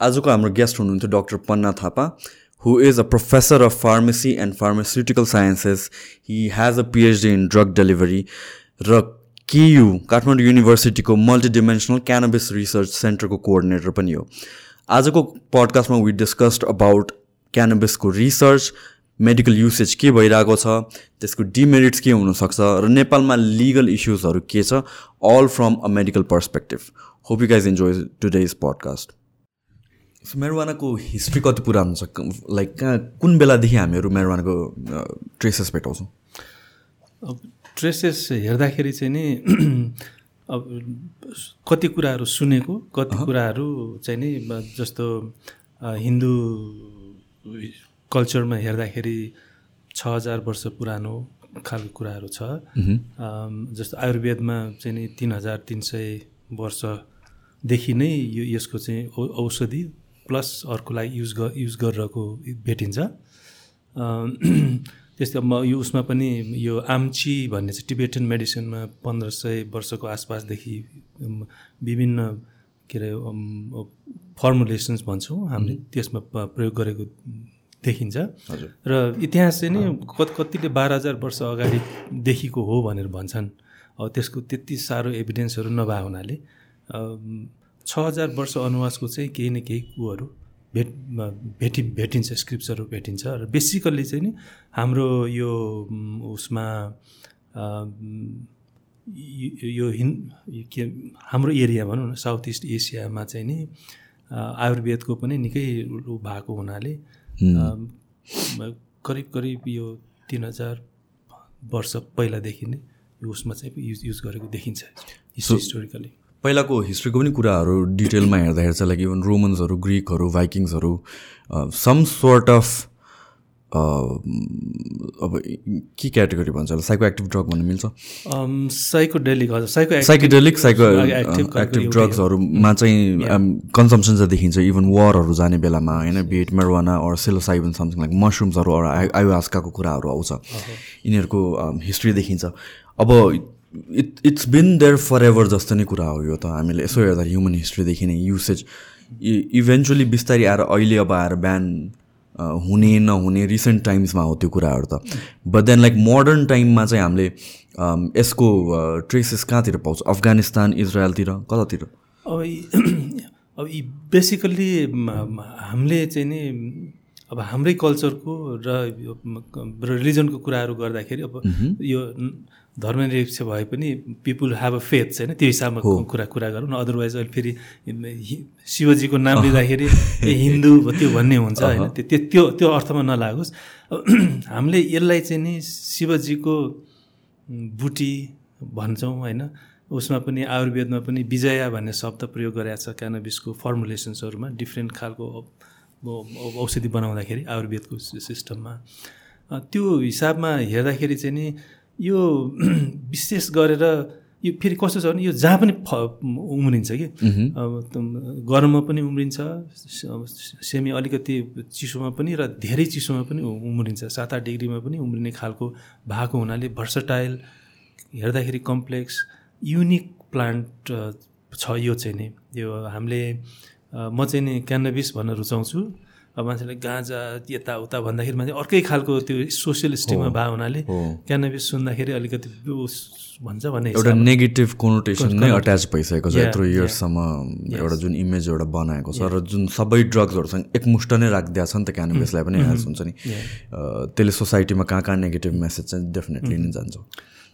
आजको हाम्रो गेस्ट हुनुहुन्थ्यो doctor Panna Thapa who is a professor of pharmacy and pharmaceutical sciences he has a PhD in drug delivery र KU Kathmandu युनिभर्सिटीको multidimensional cannabis research center coordinator पनि हो. आजको पडकास्टमा we discussed about क्यानबिसको research medical usage के भइरहेको छ त्यसको डिमेरिट्स के हुनसक्छ र नेपालमा लिगल इस्युजहरू के छ all from a medical perspective hope you guys enjoy today's podcast so मेरोवानाको history कति पुरानो छ? लाइक कहाँ कुन बेलादेखि हामीहरू मेरोवानाको ट्रेसेस भेटाउँछौँ? अब ट्रेसेस हेर्दाखेरि चाहिँ नि अब कति कुराहरू सुनेको कति कुराहरू चाहिँ नि जस्तो हिन्दू कल्चरमा हेर्दाखेरि छ हजार वर्ष पुरानो खालको कुराहरू छ। जस्तो आयुर्वेदमा चाहिँ नि तिन हजार तिन सय वर्षदेखि नै यो यसको चाहिँ औषधि प्लस अर्को लागि युज ग युज गरिरहेको भेटिन्छ। त्यस्तै म यो उसमा पनि यो आम्ची भन्ने चाहिँ टिबेटन मेडिसिनमा पन्ध्र सय वर्षको आसपासदेखि विभिन्न के अरे फर्मुलेसन्स भन्छौँ। हामीले त्यसमा प्रयोग गरेको देखिन्छ। र इतिहास चाहिँ नि कति कतिले बाह्र हजार वर्ष अगाडिदेखिको हो भनेर भन्छन्। अब त्यसको त्यति साह्रो एभिडेन्सहरू नभए हुनाले छ हजार वर्ष अनुवासको चाहिँ केही न केही कुहरू भेट भेटि भेटिन्छ स्क्रिप्ट्सहरू भेटिन्छ र बेसिकल्ली चाहिँ नि हाम्रो यो उसमा यो हिन् के हाम्रो एरिया भनौँ न साउथ इस्ट एसियामा चाहिँ नि आयुर्वेदको पनि निकै भएको हुनाले करिब करिब यो तिन हजार वर्ष पहिलादेखि नै यो उसमा चाहिँ युज युज गरेको देखिन्छ हिस्टोरिकली पहिलाको हिस्ट्रीको पनि कुराहरू डिटेलमा हेर्दाखेरि चाहिँ लाइक इभन रोमन्सहरू ग्रिकहरू भाइकिङ्सहरू सम सोर्ट अफ अब के क्याटेगोरी भन्छ होला? साइको एक्टिभ ड्रग भन्नु मिल्छ। Psychedelic psycho psychedelic psycho active ड्रग्सहरूमा चाहिँ कन्जम्सन चाहिँ देखिन्छ इभन वरहरू जाने बेलामा होइन? Be it marijuana or psilocybin something like मसरुम्सहरू अरू आयुआस्काको कुराहरू आउँछ। यिनीहरूको हिस्ट्री देखिन्छ। अब it it's been there forever ever जस्तो नै कुरा हो यो त हामीले यसो हेर्दा ह्युमन हिस्ट्रीदेखि नै युसेज इभेन्चुली बिस्तारै आएर अहिले अब आएर बिहान हुने नहुने रिसेन्ट टाइम्समा हो त्यो कुराहरू त। बट देन लाइक मोडर्न टाइममा चाहिँ हामीले यसको ट्रेसेस कहाँतिर पाउँछ? अफगानिस्तान इजरायलतिर कतातिर? अब अब यी बेसिकल्ली हामीले चाहिँ नि अब हाम्रै कल्चरको र रिलिजनको कुराहरू गर्दाखेरि अब यो धर्मनिरपेक्ष भए पनि पिपुल हेभ अ फेथ होइन? त्यो हिसाबमा कुरा कुरा गरौँ न अदरवाइज अहिले फेरि शिवजीको नाम लिँदाखेरि हिन्दू त्यो भन्ने हुन्छ होइन? त्यो त्यो त्यो अर्थमा नलागोस्। हामीले यसलाई चाहिँ नि शिवजीको बुटी भन्छौँ होइन? उसमा पनि आयुर्वेदमा पनि विजया भन्ने शब्द प्रयोग गरेको छ क्यानबिसको फर्मुलेसन्सहरूमा डिफ्रेन्ट खालको औषधि बनाउँदाखेरि आयुर्वेदको सिस्टममा त्यो हिसाबमा हेर्दाखेरि चाहिँ नि यो विशेष गरेर यो फेरि कस्तो छ भने यो जहाँ पनि फ उम्रिन्छ कि। अब गरममा पनि उम्रिन्छ सेमी अलिकति चिसोमा पनि र धेरै चिसोमा पनि उम्रिन्छ। सात आठ डिग्रीमा पनि उम्रिने खालको भएको हुनाले भर्सटाइल हेर्दाखेरि कम्प्लेक्स युनिक प्लान्ट छ यो चाहिँ नि। यो हामीले म चाहिँ नि क्यानबिस भन्न रुचाउँछु। अब मान्छेले गाँजा यताउता भन्दाखेरि मान्छे अर्कै खालको त्यो सोसियल स्टिममा भएको हुनाले क्यानबिस सुन्दाखेरि अलिकति भन्छ भन्ने एउटा नेगेटिभ कोनोटेसन नै अट्याच भइसकेको छ यत्रो इयर्ससम्म एउटा जुन इमेज एउटा बनाएको छ र जुन सबै ड्रग्सहरूसँग एकमुष्ट नै राखिदिएको छ नि त क्यानबिसलाई पनि हेल्स हुन्छ नि। त्यसले सोसाइटीमा कहाँ कहाँ नेगेटिभ मेसेज चाहिँ डेफिनेटली नै जान्छ।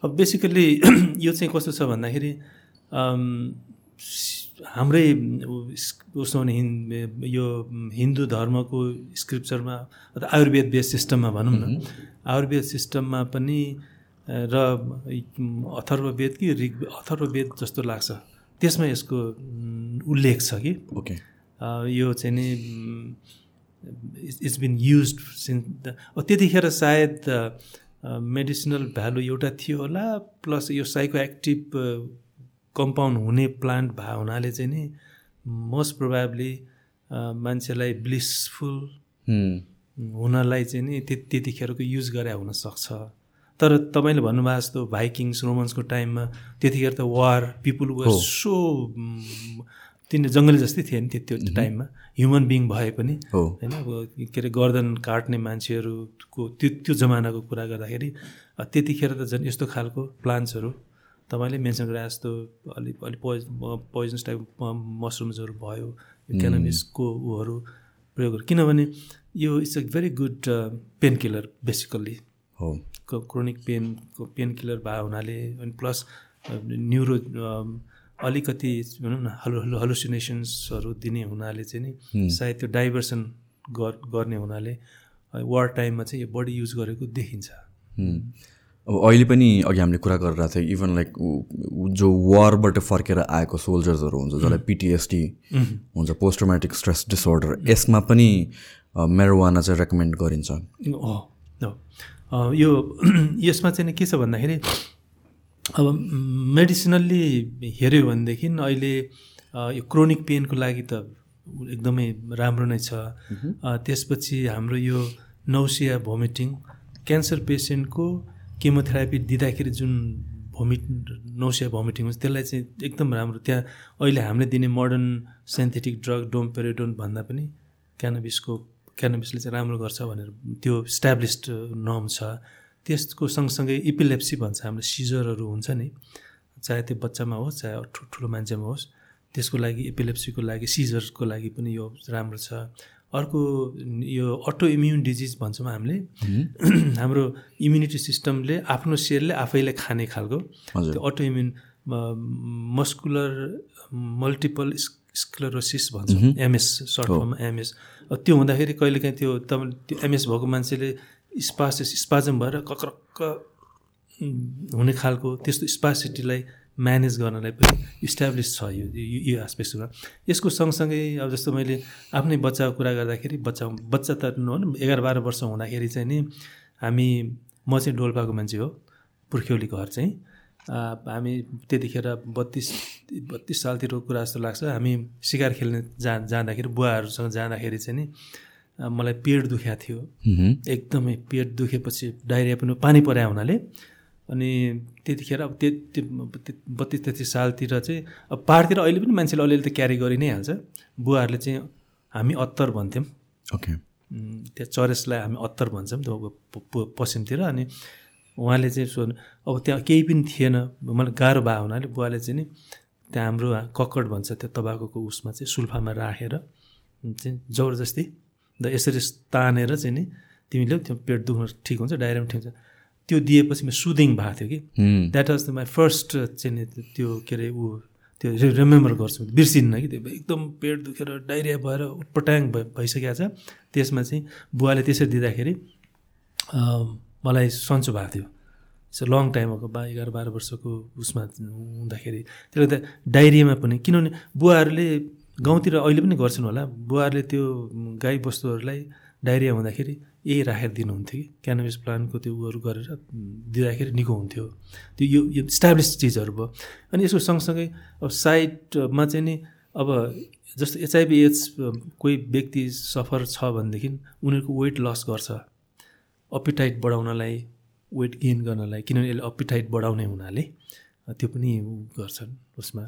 अब बेसिकल्ली यो चाहिँ कस्तो छ भन्दाखेरि हाम्रै उसमा हिन् यो हिन्दू धर्मको स्क्रिप्चरमा अथवा आयुर्वेद बेस सिस्टममा भनौँ न आयुर्वेद सिस्टममा पनि र अथर्ववेद कि ऋग अथर्ववेद जस्तो लाग्छ। त्यसमा यसको उल्लेख छ कि। ओके। यो चाहिँ नि इट्स बिन युज सिन त्यतिखेर सायद मेडिसिनल भ्यालु एउटा थियो होला प्लस यो साइको एक्टिभ कम्पाउन्ड हुने प्लान्ट भए हुनाले चाहिँ नि मोस्ट प्रोभाब्ली मान्छेलाई ब्लिसफुल हुनलाई चाहिँ नि त्यतिखेरको युज गरे हुनसक्छ तर तपाईँले भन्नुभएको जस्तो भाइकिङ्स रोमन्सको टाइममा त्यतिखेर त वार पिपुल वर सो तिनीहरू जङ्गली जस्तै थिए नि त्यो त्यो टाइममा ह्युमन बिङ भए पनि होइन अब के अरे गर्दन काट्ने मान्छेहरूको त्यो त्यो जमानाको कुरा गर्दाखेरि त्यतिखेर त झन् यस्तो खालको प्लान्ट्सहरू तपाईँले मेन्सन गरे जस्तो अलिक अलिक पोइज पोइजनस टाइप मसरुम्सहरू भयो क्यानाबिसको ऊहरू प्रयोगहरू किनभने यो it's a very good painkiller basically हो। क्रोनिक पेनको पेन किलर भए हुनाले अनि प्लस न्युरो अलिकति भनौँ न हलु हलु हलुसिनेसन्सहरू दिने हुनाले चाहिँ नि सायद त्यो डाइभर्सन गर गर्ने हुनाले वार टाइममा चाहिँ यो बढी युज गरेको देखिन्छ। अब अहिले पनि अघि हामीले कुरा गरिरहेको थियो इभन लाइक जो वारबाट फर्केर आएको सोल्जर्सहरू हुन्छ जसलाई पिटिएसडी हुन्छ पोस्ट ट्रोमेटिक स्ट्रेस डिसअर्डर यसमा पनि मेरोवाना चाहिँ रेकमेन्ड गरिन्छ। यो यसमा चाहिँ के छ भन्दाखेरि अब मेडिसिनल्ली हेऱ्यो भनेदेखि अहिले यो क्रोनिक पेनको लागि त एकदमै राम्रो नै छ। त्यसपछि हाम्रो यो नौसिया भोमिटिङ क्यान्सर पेसेन्टको केमोथेरापी दिँदाखेरि जुन भोमिट नौसिया भोमिटिङ हुन्छ त्यसलाई चाहिँ एकदम राम्रो। त्यहाँ अहिले हामीले दिने मोडर्न सेन्थेटिक ड्रग डोमपेरिडोन भन्दा पनि क्यानबिसको क्यानबिसले चाहिँ राम्रो गर्छ भनेर त्यो स्ट्याब्लिस्ड नर्म छ। त्यसको सँगसँगै इपिलेप्सी भन्छ हाम्रो सिजरहरू हुन्छ नि। चाहे त्यो बच्चामा होस् चाहे ठु- ठुलो मान्छेमा होस् त्यसको लागि एपिलेप्सीको लागि सिजर्सको लागि पनि यो राम्रो छ। अर्को यो अटो इम्युन डिजिज भन्छौँ हामीले। हाम्रो इम्युनिटी सिस्टमले आफ्नो सेलले आफैलाई खाने खालको। त्यो auto immune muscular multiple sclerosis भन्छौँ। एमएस सर्ट फर्ममा एमएस त्यो हुँदाखेरि कहिलेकाहीँ त्यो तपाईँ त्यो एमएस भएको मान्छेले स्पासिस स्पाजम भएर कक्रक्क हुने खालको त्यस्तो स्पासिटीलाई म्यानेज गर्नलाई पनि इस्टाब्लिस छ यो यो- एस्पेक्टमा यसको सँगसँगै अब जस्तो मैले आफ्नै बच्चाको कुरा गर्दाखेरि बच्चा बच्चा त नभनौँ एघार बाह्र वर्ष हुँदाखेरि चाहिँ नि हामी म चाहिँ डोल्पाको मान्छे हो पुर्ख्यौली घर चाहिँ। हामी त्यतिखेर बत्तिस बत्तिस सालतिरको कुरा जस्तो लाग्छ। हामी सिकार खेल्ने जा जाँदाखेरि बुवाहरूसँग जाँदाखेरि चाहिँ नि मलाई पेट दुख्या थियो। एकदमै पेट दुखेपछि डाइरिया पनि पानी परायो हुनाले अनि त्यतिखेर अब त्यो बत्तिस तेत्तिस सालतिर चाहिँ अब पाहाडतिर अहिले पनि मान्छेले अलिअलि त क्यारी गरि नै हाल्छ। बुवाहरूले चाहिँ हामी अत्तर भन्थ्यौँ। ओके त्यहाँ चरेसलाई हामी अत्तर भन्छौँ पश्चिमतिर। अनि उहाँले चाहिँ सोध्नु अब त्यहाँ केही पनि थिएन। मलाई गाह्रो भयो हुनाले बुवाले चाहिँ नि त्यहाँ हाम्रो कक्कड भन्छ त्यो तबाकुको उसमा चाहिँ सुल्फामा राखेर चाहिँ जबरजस्ती र यसरी तानेर चाहिँ नि तिमीले त्यो पेट दुख्नु ठिक हुन्छ डाइरिया पनि ठिक हुन्छ। त्यो दिएपछि म सुदिङ भएको थियो कि। That was the my first चाहिँ त्यो के अरे ऊ त्यो रिमेम्बर गर्छु। बिर्सिन्न कि त्यो एकदम पेट दुखेर डाइरिया भएर उटपटाङ भइ भइसकेको छ। त्यसमा चाहिँ बुवाले त्यसरी दिँदाखेरि मलाई सन्चो भएको थियो। लङ टाइम अगो बा एघार बाह्र वर्षको उसमा हुँदाखेरि। त्यसले त डाइरियामा पनि किनभने बुवाहरूले गाउँतिर अहिले पनि गर्छन् होला। बुवाहरूले त्यो गाई बस्तुहरूलाई डाइरिया हुँदाखेरि यही राखेर दिनुहुन्थ्यो कि? क्यानबिस प्लान्टको त्यो उयोहरू गरेर दिँदाखेरि निको हुन्थ्यो। त्यो यो यो इस्टाब्लिस चिजहरू भयो। अनि यसको सँगसँगै अब साइडमा चाहिँ नि अब जस्तो एचआइबी एड्स कोही व्यक्ति सफर छ भनेदेखि उनीहरूको वेट लस गर्छ। अपिटाइट बढाउनलाई वेट गेन गर्नलाई किनभने यसले अपिटाइट बढाउने हुनाले त्यो पनि गर्छन् उसमा।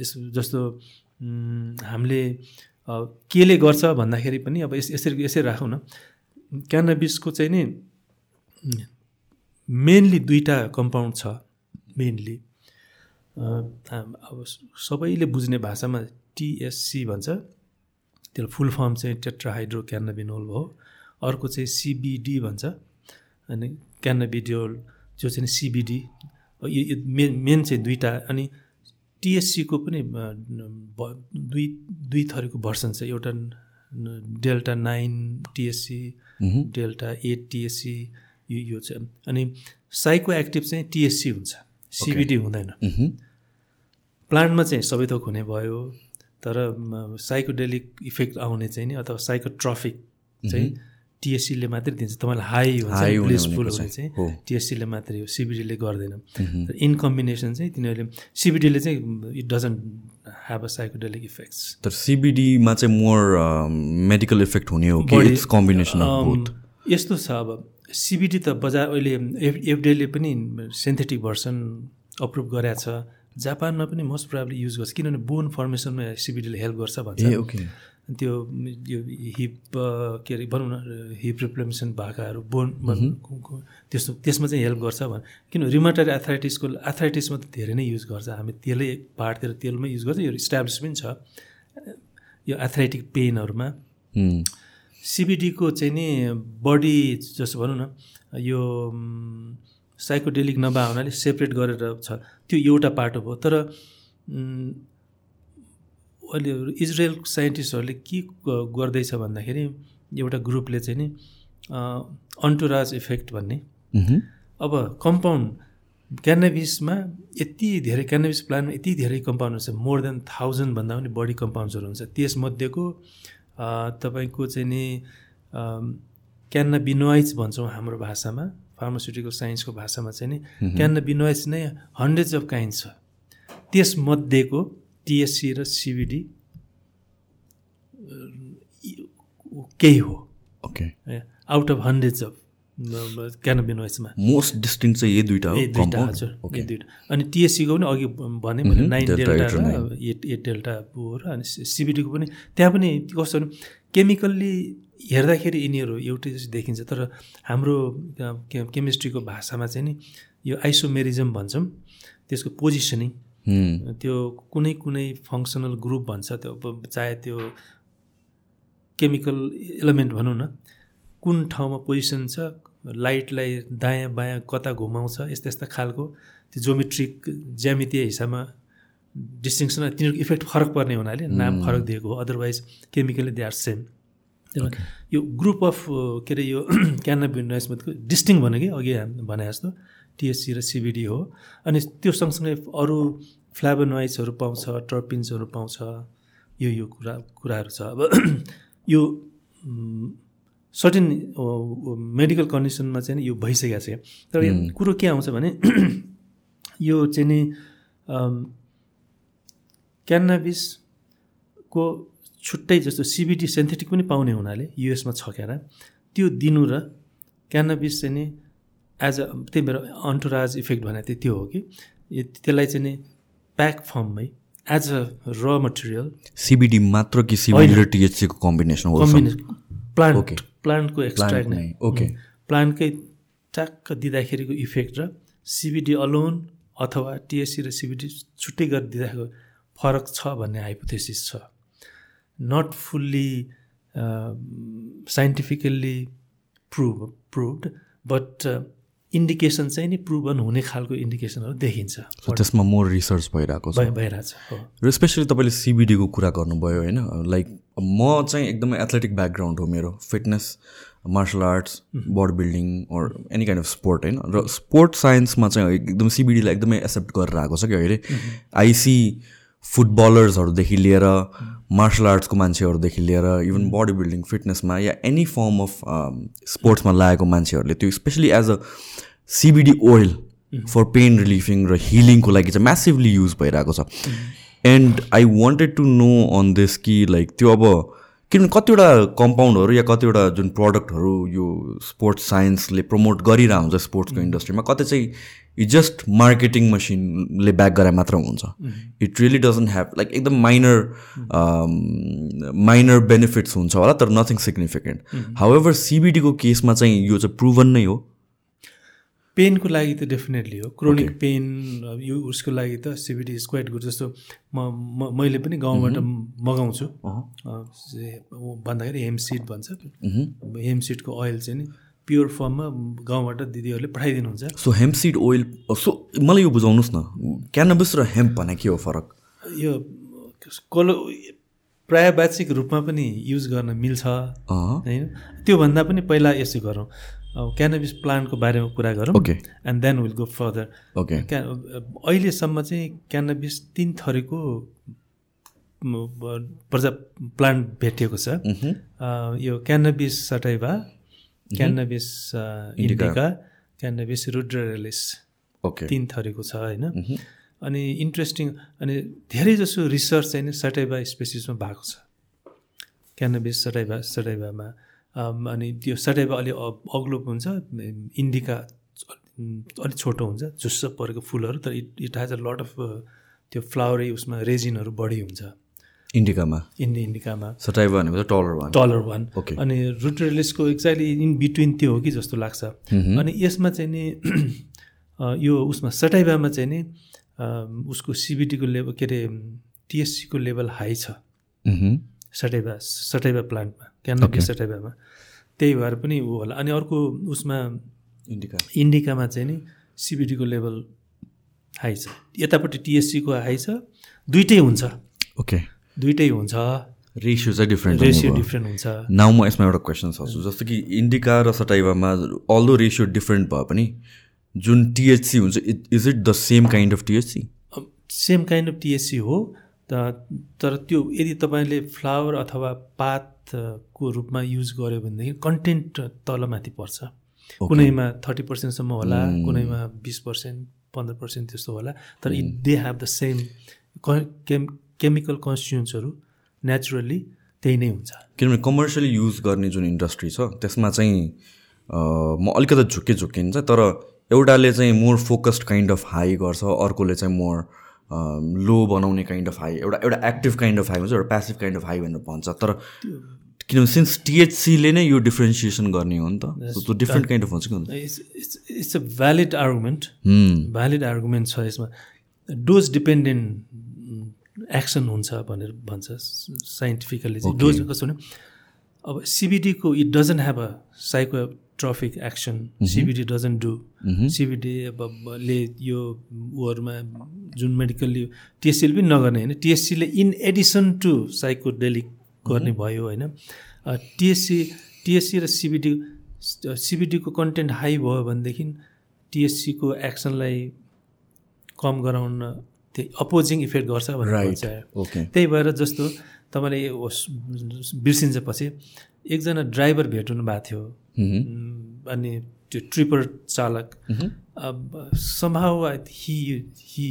यस जस्तो हामीले केले गर्छ भन्दाखेरि पनि अब यस यसरी यसरी राखौँ न। क्यानाबिसको चाहिँ नि मेनली दुईवटा कम्पाउन्ड छ मेनली। अब सबैले बुझ्ने भाषामा टिएससी भन्छ। त्यसलाई फुल फर्म चाहिँ टेट्राहाइड्रो क्यानाबिनोल हो अर्को चाहिँ सिबिडी भन्छ। अनि क्यानाबिडियोल जो चाहिँ सिबिडी यो मेन मेन चाहिँ दुईवटा। अनि टिएससीको पनि दुई दुई थरीको भर्सन छ। एउटा delta nine THC delta eight THC यो यो चाहिँ अनि साइको एक्टिभ चाहिँ टिएससी हुन्छ। सिबिडी हुँदैन। प्लान्टमा चाहिँ सबै थोक हुने भयो तर साइकोडेलिक इफेक्ट आउने चाहिँ नि अथवा साइकोट्रफिक चाहिँ टिएससीले मात्रै दिन्छ। तपाईँलाई हाई हुन्छ हुने ब्लिसफुल भनेको हुने चाहिँ। टिएससीले मात्रै हो सिबिडीले गर्दैन। इन कम्बिनेसन चाहिँ तिनीहरूले सिबिडीले चाहिँ it doesn't have a psychedelic effects तर सिबिडीमा चाहिँ मोर मेडिकल इफेक्ट हुने हो कि इट्स कम्बिनेसन यस्तो छ अब। सिबिडी त बजार अहिले एफ एफडिएले पनि सिन्थेटिक भर्सन अप्रुभ गरेको छ। जापानमा पनि मोस्ट प्राब्ली युज गर्छ। किनभने बोन फर्मेसनमा सिबिडीले हेल्प गर्छ भन्छ। Ah okay. त्यो यो हिप के अरे भनौँ न हिप रिप्लेमेसन भएकाहरू बोन त्यस्तो त्यसमा चाहिँ हेल्प गर्छ भन्। किन रिमाटाइड एथराइटिसको एथराइटिसमा त धेरै नै युज गर्छ। हामी त्यसले पाहाडतिर तेलमै युज गर्छ। यो इस्टाब्लिस पनि छ यो एथराइटिक पेनहरूमा सिबिडीको चाहिँ नि बडी जस्तो भनौँ न यो साइकोडेलिक नभए हुनाले सेपरेट गरेर छ। त्यो एउटा पाटो भयो तर अहिले इजरायल साइन्टिस्टहरूले के गर्दैछ भन्दाखेरि एउटा ग्रुपले चाहिँ नि अन्टुराज इफेक्ट भन्ने। अब कम्पाउन्ड क्यानाबिसमा यति धेरै क्यानाबिस प्लान्टमा यति धेरै कम्पाउन्ड हुन्छ मोर देन थाउजन्डभन्दा पनि बढी कम्पाउन्ड्सहरू हुन्छ। त्यसमध्येको तपाईँको चाहिँ नि क्यानाबिनोइड्स भन्छौँ हाम्रो भाषामा फार्मास्युटिकल साइन्सको भाषामा चाहिँ नि क्यानाबिनोइड्स नै हन्ड्रेड्स अफ काइन्ड छ। त्यसमध्येको टिएससी र सिबिडी केही हो। Okay. Out of hundreds of क्यानाबिनोइड्समा most distinct चाहिँ यही दुइटा हो ए दुइटा? हजुर ए दुइटा अनि टिएससीको पनि अघि भने मैले नाइन डेल्टा र एट एट डेल्टा हो र अनि सिबिडीको पनि। त्यहाँ पनि कस्तो भने केमिकल्ली हेर्दाखेरि यिनीहरू एउटै जस्तो देखिन्छ तर हाम्रो केमिस्ट्रीको भाषामा चाहिँ नि यो आइसोमेरिजम भन्छौँ त्यसको पोजिसनिङ। त्यो कुनै कुनै फङ्सनल ग्रुप भन्छ त्यो चाहे त्यो केमिकल एलिमेन्ट भनौँ न कुन ठाउँमा पोजिसन छ लाइटलाई दायाँ बायाँ कता घुमाउँछ यस्ता यस्ता खालको त्यो जोमेट्रिक ज्यामितीय हिसाबमा डिस्टिङसन तिनीहरूको इफेक्ट फरक पर्ने हुनाले नाम फरक दिएको हो otherwise chemically they are same यो ग्रुप अफ के अरे यो क्यानाबिनोइड्समा डिस्टिङ भन्यो कि अघि भने जस्तो टिएससी र सिबिडी हो। अनि त्यो सँगसँगै अरू फ्ल्याभोनोइड्सहरू पाउँछ टर्पिन्सहरू पाउँछ यो यो कुरा कुराहरू छ। अब यो सर्टेन मेडिकल कन्डिसनमा चाहिँ यो भइसकेको छ। तर यो कुरो के आउँछ भने यो चाहिँ नि क्यानाबिसको छुट्टै जस्तो सिबिडी सेन्थेटिक पनि पाउने हुनाले युएसमा छ क्यारा त्यो दिनु र क्यानाबिस चाहिँ नि एज अ त्यही भएर अन्टुराज इफेक्ट भने चाहिँ त्यो हो कि। यो- त्यसलाई चाहिँ नि pack फर्ममै as a raw material CBD मात्र कि सिबिडी र टिएचसीको कम्बिनेसन प्लान्ट Okay. प्लान्टको एक्सट्र्याक्ट नै okay. प्लान्टकै ट्याक्क दिँदाखेरिको इफेक्ट र सिबिडी अलोन अथवा टिएससी र सिबिडी छुट्टै गरेर दिँदाखेरि फरक छ भन्ने हाइपोथेसिस छ। Not fully scientifically prove proved but indication चाहिँ नि प्रुभन हुने खालको इन्डिकेसनहरू देखिन्छ। त्यसमा मोर रिसर्च भइरहेको छ। भइ भइरहेछ र स्पेसली तपाईँले सिबिडीको कुरा गर्नुभयो होइन लाइक म चाहिँ एकदमै एथलेटिक ब्याकग्राउन्ड हो मेरो fitness martial arts body building or any kind of sport होइन। र स्पोर्ट साइन्समा चाहिँ एकदम सिबिडीलाई एकदमै एक्सेप्ट गरेर आएको छ कि अहिले। आइसी फुटबलर्सहरूदेखि लिएर मार्सल आर्ट्सको मान्छेहरूदेखि लिएर इभन बडी बिल्डिङ फिटनेसमा या एनी फर्म अफ स्पोर्ट्समा लागेको मान्छेहरूले त्यो specially as a CBD oil for pain रिलिफिङ र हिलिङको लागि चाहिँ म्यासिभली युज भइरहेको छ। And I wanted to know on this कि लाइक त्यो अब किनभने कतिवटा कम्पाउन्डहरू या कतिवटा जुन प्रडक्टहरू यो स्पोर्ट्स साइन्सले प्रमोट गरिरहेको हुन्छ स्पोर्ट्सको इन्डस्ट्रीमा कतै चाहिँ यो जस्ट मार्केटिङ मसिनले ब्याक गरे मात्र हुन्छ। It really doesn't have like एकदम माइनर माइनर बेनिफिट्स हुन्छ होला तर नथिङ सिग्निफिकेन्ट हाउएभर सिबिडीको केसमा चाहिँ यो चाहिँ प्रुभन नै हो। पेनको लागि त डेफिनेटली हो। क्रोनिक पेन यो उसको लागि त सिबिडी इज क्वाइट गुड जस्तो म मैले पनि गाउँबाट मगाउँछु। अँ, से- भन्दाखेरि हेमसिड भन्छ। हेमसिडको ओइल चाहिँ नि प्योर फर्ममा गाउँबाट दिदीहरूले पठाइदिनुहुन्छ। सो हेम्पसिड ओइल सो मलाई यो बुझाउनुहोस् न। क्यानबिस र हेम्प भने के हो फरक? यो कोलो प्राय वाचिक रूपमा पनि युज गर्न मिल्छ। होइन? त्योभन्दा पनि पहिला यसो गरौँ। क्यानबिस प्लान्टको बारेमा कुरा गरौँ. And then will go further अहिलेसम्म चाहिँ क्यानबिस तिन थरीको प्रजा प्लान्ट भेटिएको छ। अ, यो cannabis sativa cannabis uh, indica cannabis ruderalis okay तिन थरीको छ होइन? अनि इन्ट्रेस्टिङ अनि धेरै जसो रिसर्च चाहिँ नि सटाइभा स्पेसिसमा भएको छ। क्यानबिस सटाइभा सटाइभामा अम, अनि त्यो सटाइभा अलि अग्लो हुन्छ इन्डिका अलिक छोटो हुन्छ झुस्स परेको फुलहरू तर it it has a lot of त्यो फ्लावरै उसमा रेजिनहरू बढी हुन्छ। इन्डिकामा? इन्डी इन्डिकामा। सटाइभा भनेको taller one taller one Okay. अनि रुट्रेलिसको एक्ज्याक्टली इन बिट्विन त्यो हो कि जस्तो लाग्छ। अनि यसमा चाहिँ नि यो उसमा सटाइभामा चाहिँ नि उसको सिबिटीको लेभल के अरे टिएससीको लेभल हाई छ। मह्म। सटाइभा सटाइभा प्लान्टमा क्यानोपी सटाइभामा त्यही भएर पनि ऊ होला। अनि अर्को उसमा इन्डिका। इन्डिकामा चाहिँ नि सिबिटीको लेभल हाई छ। यतापट्टि टिएससीको हाई छ। दुइटै हुन्छ। ओके दुइटै हुन्छ। रेसियो चाहिँ डिफ्रेन्ट रेसियो डिफ्रेन्ट हुन्छ। नाउ म यसमा एउटा क्वेसन सोध्छु जस्तो कि इन्डिका र सटाइभामा अल्दो रेसियो डिफ्रेन्ट भए पनि जुन टिएचसी हुन्छ is it the same kind of THC same kind of THC हो त तर त्यो यदि तपाईँले फ्लावर अथवा पातको रूपमा युज गर्यो भनेदेखि कन्टेन्ट तलमाथि पर्छ। कुनैमा थर्टी पर्सेन्टसम्म होला कुनैमा बिस पर्सेन्ट पन्ध्र पर्सेन्ट त्यस्तो होला तर they have the same chem chemical कन्स्टिट्युन्ट्सहरू naturally त्यही नै हुन्छ। किनभने कमर्सियली युज गर्ने जुन इन्डस्ट्री छ त्यसमा चाहिँ म अलिकति झुक्के झुक्किन्छ तर एउटाले चाहिँ more focused kind of high गर्छ अर्कोले चाहिँ मोर लो बनाउने काइन्ड अफ हाई एउटा एउटा एक्टिभ काइन्ड अफ हाई हुन्छ एउटा प्यासिभ काइन्ड अफ हाई भनेर भन्छ। तर किनभने सिन्स टिएचसीले नै यो डिफ्रेन्सिएसन गर्ने हो नि त त्यो डिफ्रेन्ट काइन्ड अफ हुन्छ कि it's it's a valid argument. Valid argument छ यसमा। डोज डिपेन्डेन्ट एक्सन हुन्छ भनेर भन्छ। साइन्टिफिकली चाहिँ। डोज कस्तो भने अब सिबिडीको it doesn't have a psychotropic action CBD doesn't do CBD अब ले यो उहरूमा जुन मेडिकल टिएससीले पनि नगर्ने होइन। टिएससीले इन एडिसन टु साइकोडेलिक गर्ने भयो होइन। टिएससी टिएससी र सिबिडी सिबिडीको कन्टेन्ट हाई भयो भनेदेखि टिएससीको एक्सनलाई कम गराउन त्यो अपोजिङ इफेक्ट गर्छ भनेर त्यही भएर जस्तो तपाईँले होस्- बिर्सिन्छ पछि एकजना ड्राइभर भेट हुनु भएको थियो। उम्, अनि त्यो ट्रिपर चालक। समाउ हि हि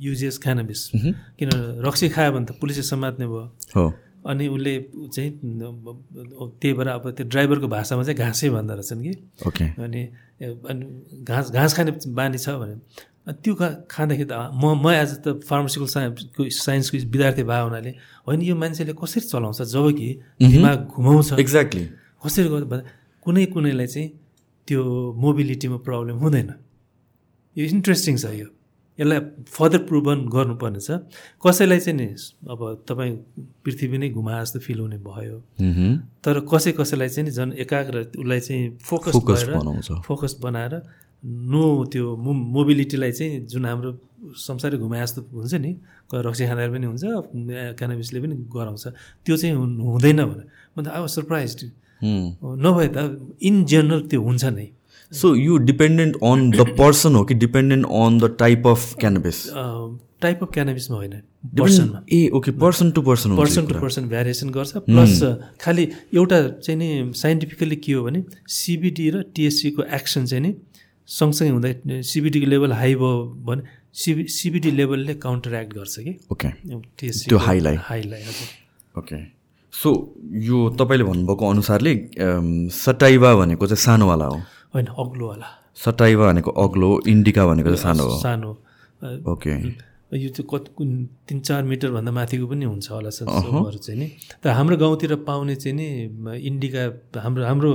युजेस क्यानबिस किन रक्सी खायो भने त पुलिसले समात्ने भयो। अनि उसले चाहिँ त्यही भएर अब त्यो ड्राइभरको भाषामा चाहिँ घाँसै भन्दो रहेछन् कि। अनि अनि घाँस घाँस खाने बानी छ भने त्यो खा खाँदाखेरि त म म एज त फार्मासिकल साइन्सको साइन्सको विद्यार्थी भए हुनाले होइन यो मान्छेले कसरी चलाउँछ जब कि दिमाग घुमाउँछ? एक्ज्याक्टली कसरी गर्दा कुनै कुनैलाई चाहिँ त्यो मोबिलिटीमा प्रब्लम हुँदैन। यो इन्ट्रेस्टिङ छ यो। यसलाई फर्दर प्रुभन गर्नुपर्ने छ कसैलाई चाहिँ नि अब तपाईँ पृथ्वी नै घुमा जस्तो फिल हुने भयो। तर कसै कसैलाई चाहिँ नि झन् एकाग्र उसलाई चाहिँ फोकस बनाउँछ। फोकस बनाएर नो त्यो मो मोबिलिटीलाई चाहिँ जुन हाम्रो संसारै घुमाए जस्तो हुन्छ नि रक्सी खाँदाखेरि पनि हुन्छ क्यानाबिसले पनि गराउँछ। त्यो चाहिँ हुँदैन भने म त अब सरप्राइज नभए त इन जेनरल त्यो हुन्छ नै। सो यो डिपेन्डेन्ट अन द पर्सन हो कि dependent on the type of cannabis type of क्यानाबिसमा होइन। पर्सनमा ए okay person to person person to person variation गर्छ। प्लस खालि एउटा चाहिँ नि साइन्टिफिकली के हो भने सिबिडी र टिएससीको एक्सन चाहिँ नि सँगसँगै हुँदा सिबिडीको लेभल हाई भयो भने सिबी सिबिडी लेभलले काउन्टर एक्ट गर्छ कि? ओके त्यो हाईलाई। हाईलाई ओके सो यो तपाईँले भन्नुभएको अनुसारले अम, सटाइभा भनेको चाहिँ सानोवाला हो। होइन अग्लोवाला। सटाइभा भनेको अग्लो इन्डिका भनेको चाहिँ सानो हो। सानो। ओके यो चाहिँ कति कुन तिन चार मिटरभन्दा माथिको पनि हुन्छ होला सर सबहरू चाहिँ नि। तर हाम्रो गाउँतिर पाउने चाहिँ नि इन्डिका हाम्रो हाम्रो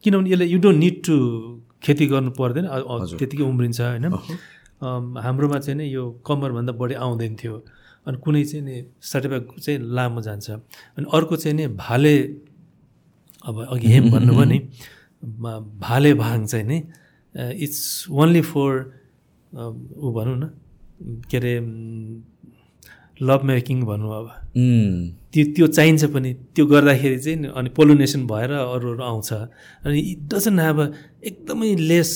किनभने यसले यु डोन्ट निड टु खेती गर्नु पर्दैन त्यतिकै उम्रिन्छ होइन। हाम्रोमा चाहिँ नि यो कम्मरभन्दा बढी आउँदैन थियो। अनि कुनै चाहिँ नि सर्टिफाइड चाहिँ लामो जान्छ। अनि अर्को चाहिँ नि भाले अब अघि हेम भन्नुभयो नि भाले भाङ चाहिँ नि इट्स ओन्ली फर ऊ भनौँ न के अरे लभ मेकिङ भनौँ अब त्यो त्यो चाहिन्छ पनि। त्यो गर्दाखेरि चाहिँ अनि पोलुनेसन भएर अरू अरू आउँछ। अनि इट डजन्ट ह्याभ अ एकदमै लेस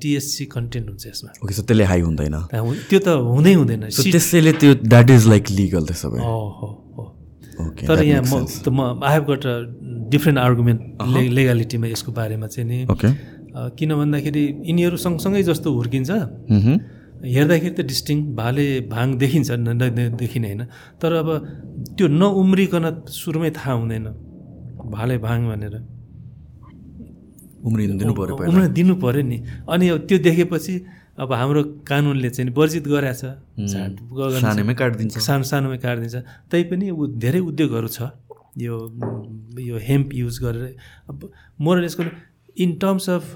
टिएससी कन्टेन्ट हुन्छ यसमा। ओके सो त्यसले हाई हुँदैन। त्यो त हुँदै हुँदैन। त्यसैले त्यो द्याट इज लाइक लिगल त्यसो भए हो हो तर यहाँ म त म I have got a different argument लेगालिटीमा यसको बारेमा चाहिँ नि। किन भन्दाखेरि यिनीहरू सँगसँगै जस्तो हुर्किन्छ। हेर्दाखेरि त डिस्टिङ भाले भाङ देखिन्छ देखिने होइन। तर अब त्यो नउम्रिकन सुरुमै थाहा हुँदैन भाले भाङ भनेर। उम्रिनु दिनु पऱ्यो उम्र दिनु पऱ्यो नि। अनि अब त्यो देखेपछि अब हाम्रो कानुनले चाहिँ वर्जित गगन सानैमै काटिदिन्छ। सानो सानोमै काटिदिन्छ। तैपनि धेरै उद्योगहरू छ। यो यो हेम्प युज गरेर। अब मोरल यसको in terms of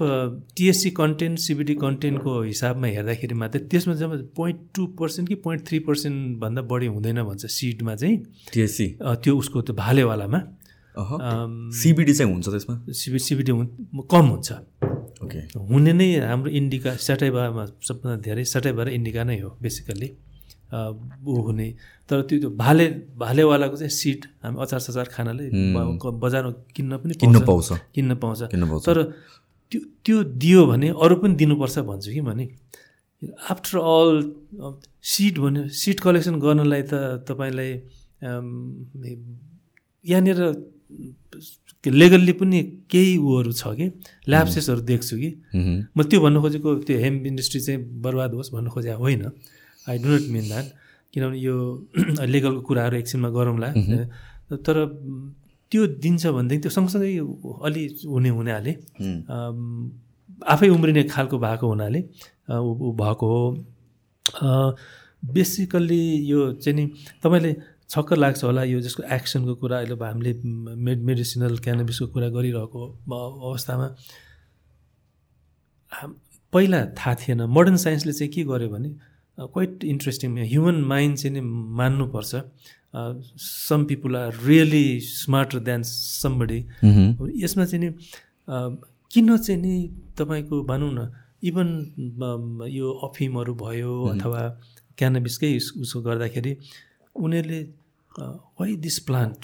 THC content CBD कन्टेन्टको हिसाबमा हेर्दाखेरि मात्रै त्यसमा जब पोइन्ट टू पर्सेन्ट कि पोइन्ट थ्री पर्सेन्टभन्दा बढी हुँदैन भन्छ सिडमा चाहिँ। टिएससी त्यो उसको त्यो भालेवालामा। सिबिडी चाहिँ हुन्छ त्यसमा? सिबी सिबिडी कम हुन्छ। ओके हुने नै हाम्रो इन्डिका सटाइबामा सबभन्दा धेरै सटाइबा र इन्डिका नै हो बेसिकल्ली ऊ हुने। तर त्यो त्यो भाले भालेवालाको चाहिँ सिट हामी अचार सचार खानाले बजारमा किन्न पनि किन्न पाउँछ। किन्न पाउँछ। तर त्यो त्यो दियो भने अरू पनि दिनुपर्छ भन्छु कि भने आफ्टर अल सिट भन्यो सिट कलेक्सन गर्नलाई त तपाईँलाई यहाँनिर लेगल्ली पनि केही उहरू छ कि? ल्याप्सेसहरू देख्छु कि। म त्यो भन्नु खोजेको त्यो हेम्प इन्डस्ट्री चाहिँ बर्बाद होस् भन्नु खोजेको होइन। I do not mean that किनभने यो लिगलको कुराहरू एकछिनमा गरौँला। तर त्यो दिन्छ भनेदेखि त्यो सँगसँगै अलि हुने हुनाले आफै उम्रिने खालको भएको हुनाले ऊ भएको हो। बेसिकल्ली यो चाहिँ नि तपाईँले छक्क लाग्छ होला यो जसको एक्सनको कुरा अहिले हामीले मेड मेडिसिनल क्यानबिसको कुरा गरिरहेको अवस्थामा। पहिला थाहा थिएन। मोडर्न साइन्सले चाहिँ के गर्यो भने क्वाइट इन्ट्रेस्टिङ ह्युमन माइन्ड चाहिँ नि मान्नुपर्छ। Some people are really smarter than somebody. यसमा चाहिँ नि किन चाहिँ नि तपाईँको भनौँ न इभन यो अफिमहरू भयो अथवा क्यानबिसकै उस- गर्दाखेरि उनीहरूले वाइ दिस प्लान्ट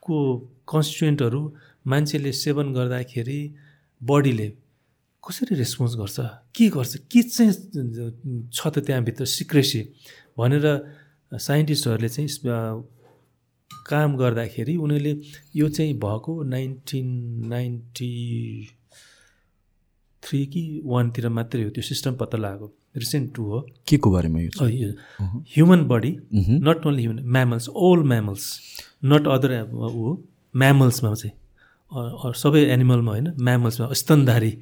को कन्स्टिट्युएन्टहरू मान्छेले सेवन गर्दाखेरि बडीले कसरी रेस्पोन्स गर्छ? के गर्छ? के चाहिँ छ त त्यहाँभित्र सिक्रेसी भनेर साइन्टिस्टहरूले चाहिँ काम गर्दाखेरि उनीहरूले यो चाहिँ भएको नाइन्टिन नाइन्टी थ्री कि वानतिर मात्रै हो त्यो सिस्टम पत्ता लगाएको रिसेन्ट टू हो। के को बारेमा यो? Human body. Not only human mammals all mammals not other ऊ म्यामल्समा चाहिँ। सबै एनिमलमा होइन म्यामल्समा स्तनधारी।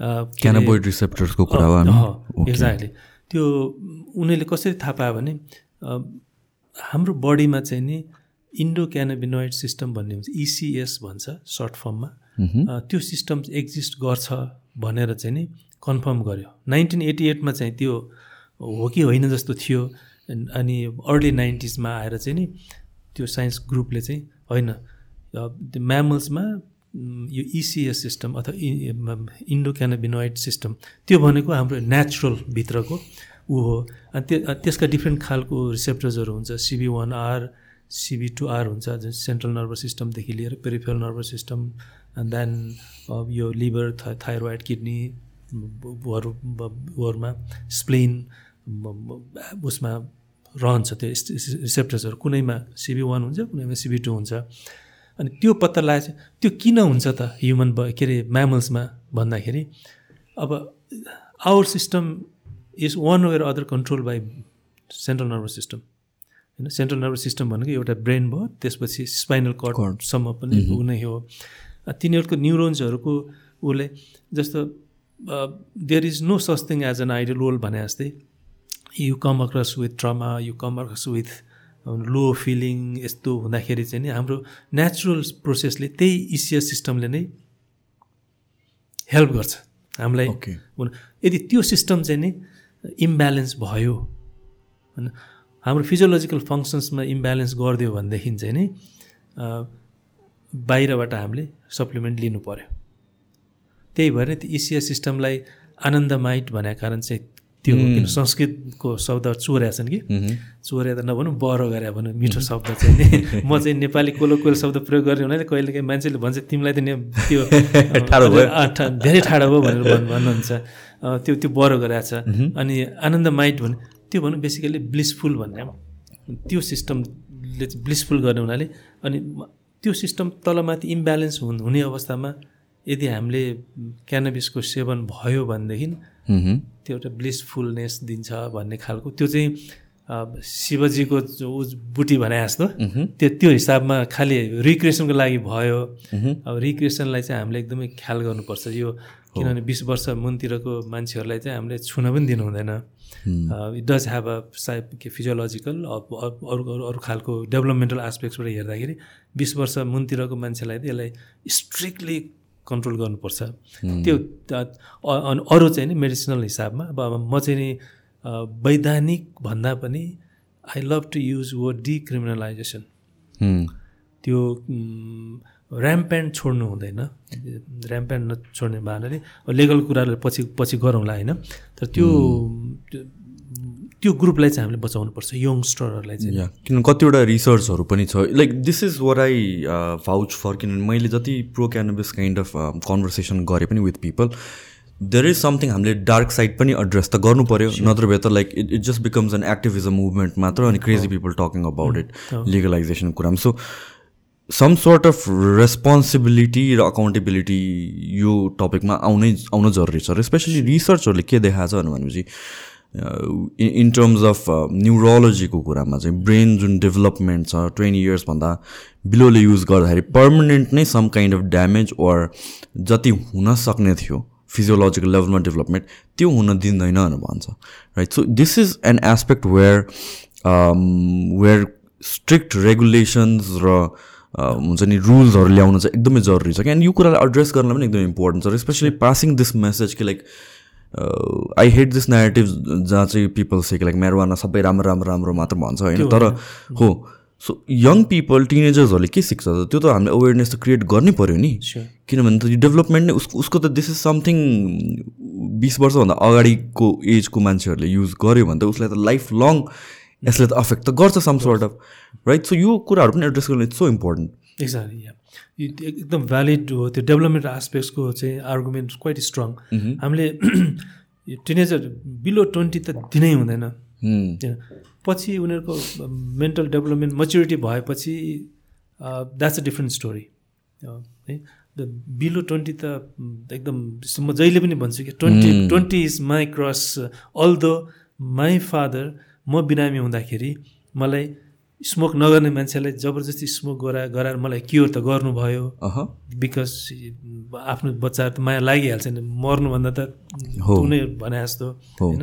क्यानाबोइड रिसेप्टर्सको कुरा हो एक्ज्याक्टली त्यो उनीहरूले कसरी थाहा पायो भने हाम्रो बडीमा चाहिँ नि इन्डो क्यानाबिनोइड सिस्टम भन्ने हुन्छ इसिएस भन्छ सर्ट फर्ममा। त्यो सिस्टम एक्जिस्ट गर्छ भनेर चाहिँ नि कन्फर्म गर्यो। नाइन्टिन एटी एटमा चाहिँ त्यो हो कि होइन जस्तो थियो। अनि अर्ली नाइन्टिजमा आएर चाहिँ नि त्यो साइन्स ग्रुपले चाहिँ होइन म्यामल्समा यो इसिएस सिस्टम अथवा इन्डो क्यानाबिनोइड सिस्टम त्यो भनेको हाम्रो नेचुरल भित्रको ऊ हो। अनि त्यो त्यसका डिफ्रेन्ट खालको रिसेप्टर्सहरू हुन्छ। CB one or CB two or हुन्छ जुन सेन्ट्रल नर्भस सिस्टमदेखि लिएर peripheral nervous system and then यो लिभर थाइरोइड किडनी हरू स्प्लेन उसमा रहन्छ त्यो रिसेप्टर्सहरू कुनैमा सिबी वान हुन्छ कुनैमा सिबी टू हुन्छ। अनि त्यो पत्ता लगाएपछि त्यो किन हुन्छ त ह्युमन ब के अरे म्यामल्समा भन्दाखेरि अब our system is one way other control by central nervous system होइन सेन्ट्रल नर्भस सिस्टम भनेको एउटा ब्रेन भयो त्यसपछि स्पाइनल कर्डसम्म पनि ऊ नै हो। तिनीहरूको न्युरोन्सहरूको उसले जस्तो there is no such thing as an idle role भने जस्तै you come across with trauma you come across with low feeling यस्तो हुँदाखेरि चाहिँ नि हाम्रो नेचुरल प्रोसेसले त्यही इसिएस सिस्टमले नै हेल्प गर्छ। हामीलाई यदि त्यो सिस्टम चाहिँ नि इम्ब्यालेन्स भयो होइन हाम्रो फिजियोलोजिकल फङ्सन्समा इम्ब्यालेन्स गरिदियो भनेदेखि चाहिँ नि बाहिरबाट हामीले सप्लिमेन्ट लिनु पऱ्यो त्यही भएर त्यो इसिएस सिस्टमलाई आनन्दमाइट भनेको कारण चाहिँ त्यो किन संस्कृतको शब्द चोर्या छन् कि। चोर्या त नभनौँ बरो गरे भनौँ मिठो शब्द चाहिँ नि म चाहिँ नेपाली कोलोकोल शब्द प्रयोग गर्ने हुनाले कहिले काहीँ मान्छेले भन्छ तिमीलाई त ने- त्यो ठाडो भयो। धेरै ठाडो भयो भनेर भन्- भन्नुहुन्छ त्यो त्यो बरो गरेको छ अनि आनन्द माइट भने त्यो भनौँ बेसिकली ब्लिसफुल भन्ने। त्यो सिस्टमले चाहिँ ब्लिसफुल गर्ने हुनाले अनि त्यो सिस्टम तलमाथि इम्ब्यालेन्स हुन् अवस्थामा यदि हामीले क्यानबिसको सेवन भयो भनेदेखि। त्यो एउटा ब्लिसफुलनेस दिन्छ भन्ने खालको। त्यो चाहिँ शिवजीको जो उज बुटी भने जस्तो त्यो त्यो हिसाबमा खालि रिक्रिएसनको लागि भयो। अब रिक्रिएसनलाई चाहिँ हामीले एकदमै ख्याल गर्नुपर्छ। यो किनभने बिस वर्ष मुनतिरको मान्छेहरूलाई चाहिँ हामीले छुन पनि दिनु हुँदैन। इट डज ह्याभ अ साइप के फिजियोलोजिकल अरू अरू अरू खालको डेभलपमेन्टल एस्पेक्ट्सबाट हेर्दाखेरि बिस वर्ष मुनतिरको मान्छेलाई चाहिँ यसलाई स्ट्रिक्टली कन्ट्रोल गर्नुपर्छ। त्यो अरू चाहिँ नि मेडिसिनल हिसाबमा अब म चाहिँ नि वैधानिक भन्दा पनि I love to use word decriminalization त्यो ऱ्याम्प्यान्ड छोड्नु हुँदैन। ऱ्याम्प्यान्ड नछोड्ने भावनाले लेगल कुरालाई पछि पछि गरौँला होइन? तर त्यो त्यो ग्रुपलाई चाहिँ हामीले बचाउनुपर्छ यङ्स्टरहरूलाई चाहिँ। किन कतिवटा रिसर्चहरू पनि छ। Like this is where I vouch for किनभने मैले जति pro cannabis kind of conversation गरेँ पनि with people there is something हामीले डार्क साइड पनि एड्रेस त गर्नु पऱ्यो नत्र भए त like it it just becomes an activism movement मात्र अनि crazy people talking about it legalization कुरामा। So some sort of responsibility र अकाउन्टेबिलिटी यो टपिकमा आउनै आउन जरुरी छ। र स्पेसली रिसर्चहरूले के देखाएको छ भनेपछि इन टर्म्स अफ न्युरोलोजीको कुरामा चाहिँ ब्रेन जुन डेभलपमेन्ट छ ट्वेन्टी इयर्सभन्दा बिलोले युज गर्दाखेरि पर्मानेन्ट नै some kind of damage or जति हुन सक्ने थियो फिजियोलोजिकल लेभलमा डेभलपमेन्ट त्यो हुन दिँदैन भनेर भन्छ। Right so this is an aspect where where strict regulations र हुन्छ नि रुल्सहरू ल्याउनु चाहिँ एकदमै जरुरी छ। क्या यो कुरालाई एड्रेस गर्न पनि एकदमै इम्पोर्टेन्ट छ। स्पेसली पासिङ दिस मेसेज कि like I hate this negative जहाँ चाहिँ पिपल से लाइक मेरोवाना सबै राम्रो राम्रो राम्रो मात्र भन्छ होइन? तर हो सो यङ पिपल टिनेजर्सहरूले के सिक्छ? त त्यो त हामीले अवेरनेस त क्रिएट गर्नै पऱ्यो नि। किनभने त यो डेभलपमेन्ट नै उसको उसको त दिस इज समथिङ बिस वर्षभन्दा अगाडिको एजको मान्छेहरूले युज गर्यो भने त उसलाई त लाइफ लङ यसले त अफेक्ट त गर्छ some sort of right so यो कुराहरू पनि एड्रेस गर्नु इट्स सो इम्पोर्टेन्ट एक्ज्याक्टली एकदम भ्यालिड हो त्यो डेभलपमेन्ट आस्पेक्ट्सको चाहिँ आर्गुमेन्ट क्वाइट स्ट्रङ हामीले टिनेजर बिलो ट्वेन्टी त दिनै हुँदैन। पछि उनीहरूको मेन्टल डेभलपमेन्ट मच्युरिटी भएपछि द्याट्स अ डिफ्रेन्ट स्टोरी है। बिलो ट्वेन्टी त एकदम म जहिले पनि भन्छु कि twenty twenty is my crush all the my father म बिरामी हुँदाखेरि मलाई स्मोक नगर्ने मान्छेलाई जबरजस्ती स्मोक गरा गराएर मलाई क्योर त गर्नुभयो। बिकज आफ्नो बच्चाहरू त माया लागिहाल्छ नि। मर्नुभन्दा त कुनै भने जस्तो होइन?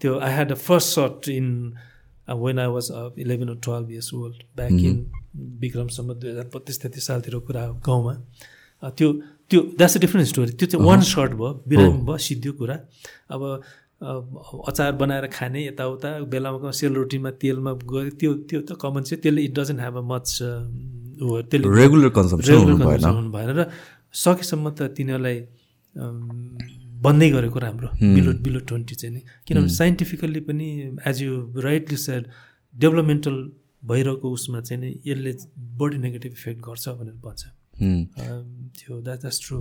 त्यो I had a first shot in when I was eleven or twelve years old back in विक्रमसम्म दुई हजार बत्तिस तेत्तिस सालतिर कुरा गाउँमा। त्यो त्यो द्याट्स अ डिफ्रेन्ट स्टोरी त्यो चाहिँ वान सर्ट भयो बिरामी भयो सिद्धि कुरा। अब अचार बनाएर खाने यताउता। बेलामा सेलरोटीमा तेलमा गयो त्यो त्यो त कमन चाहिँ त्यसले it doesn't have a much त्यसले रेगुलर कन्जम्सन भएन र सकेसम्म त तिनीहरूलाई बन्दै गरेको राम्रो। बिलो बिलो ट्वेन्टी चाहिँ नि। किनभने साइन्टिफिकल्ली पनि as you rightly said developmental भइरहेको उसमा चाहिँ नि यसले बडी नेगेटिभ इफेक्ट गर्छ भनेर भन्छ। त्यो द्याट द्याट्स ट्रु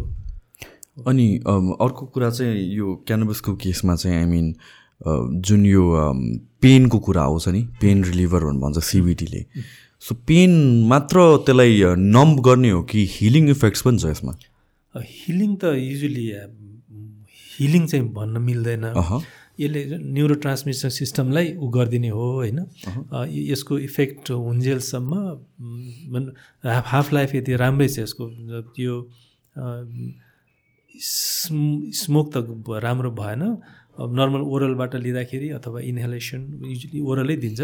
अनि अर्को कुरा चाहिँ यो क्यानभसको केसमा चाहिँ आई मिन जुन यो पेनको कुरा आउँछ नि पेन रिलिभर भनेर भन्छ सिबिटीले सो पेन मात्र त्यसलाई नम्ब गर्ने हो कि हिलिङ इफेक्ट्स पनि छ यसमा? हिलिङ त युजली हिलिङ चाहिँ भन्न मिल्दैन। यसले न्युरो ट्रान्समिसन सिस्टमलाई उ गरिदिने हो होइन? यसको इफेक्ट हुन्जेलसम्म हाफ हाफ लाइफ यति राम्रै छ यसको त्यो स्मोक त राम्रो भएन। अब नर्मल ओरलबाट लिँदाखेरि अथवा इन्हेलेसन युजली ओरलै दिन्छ।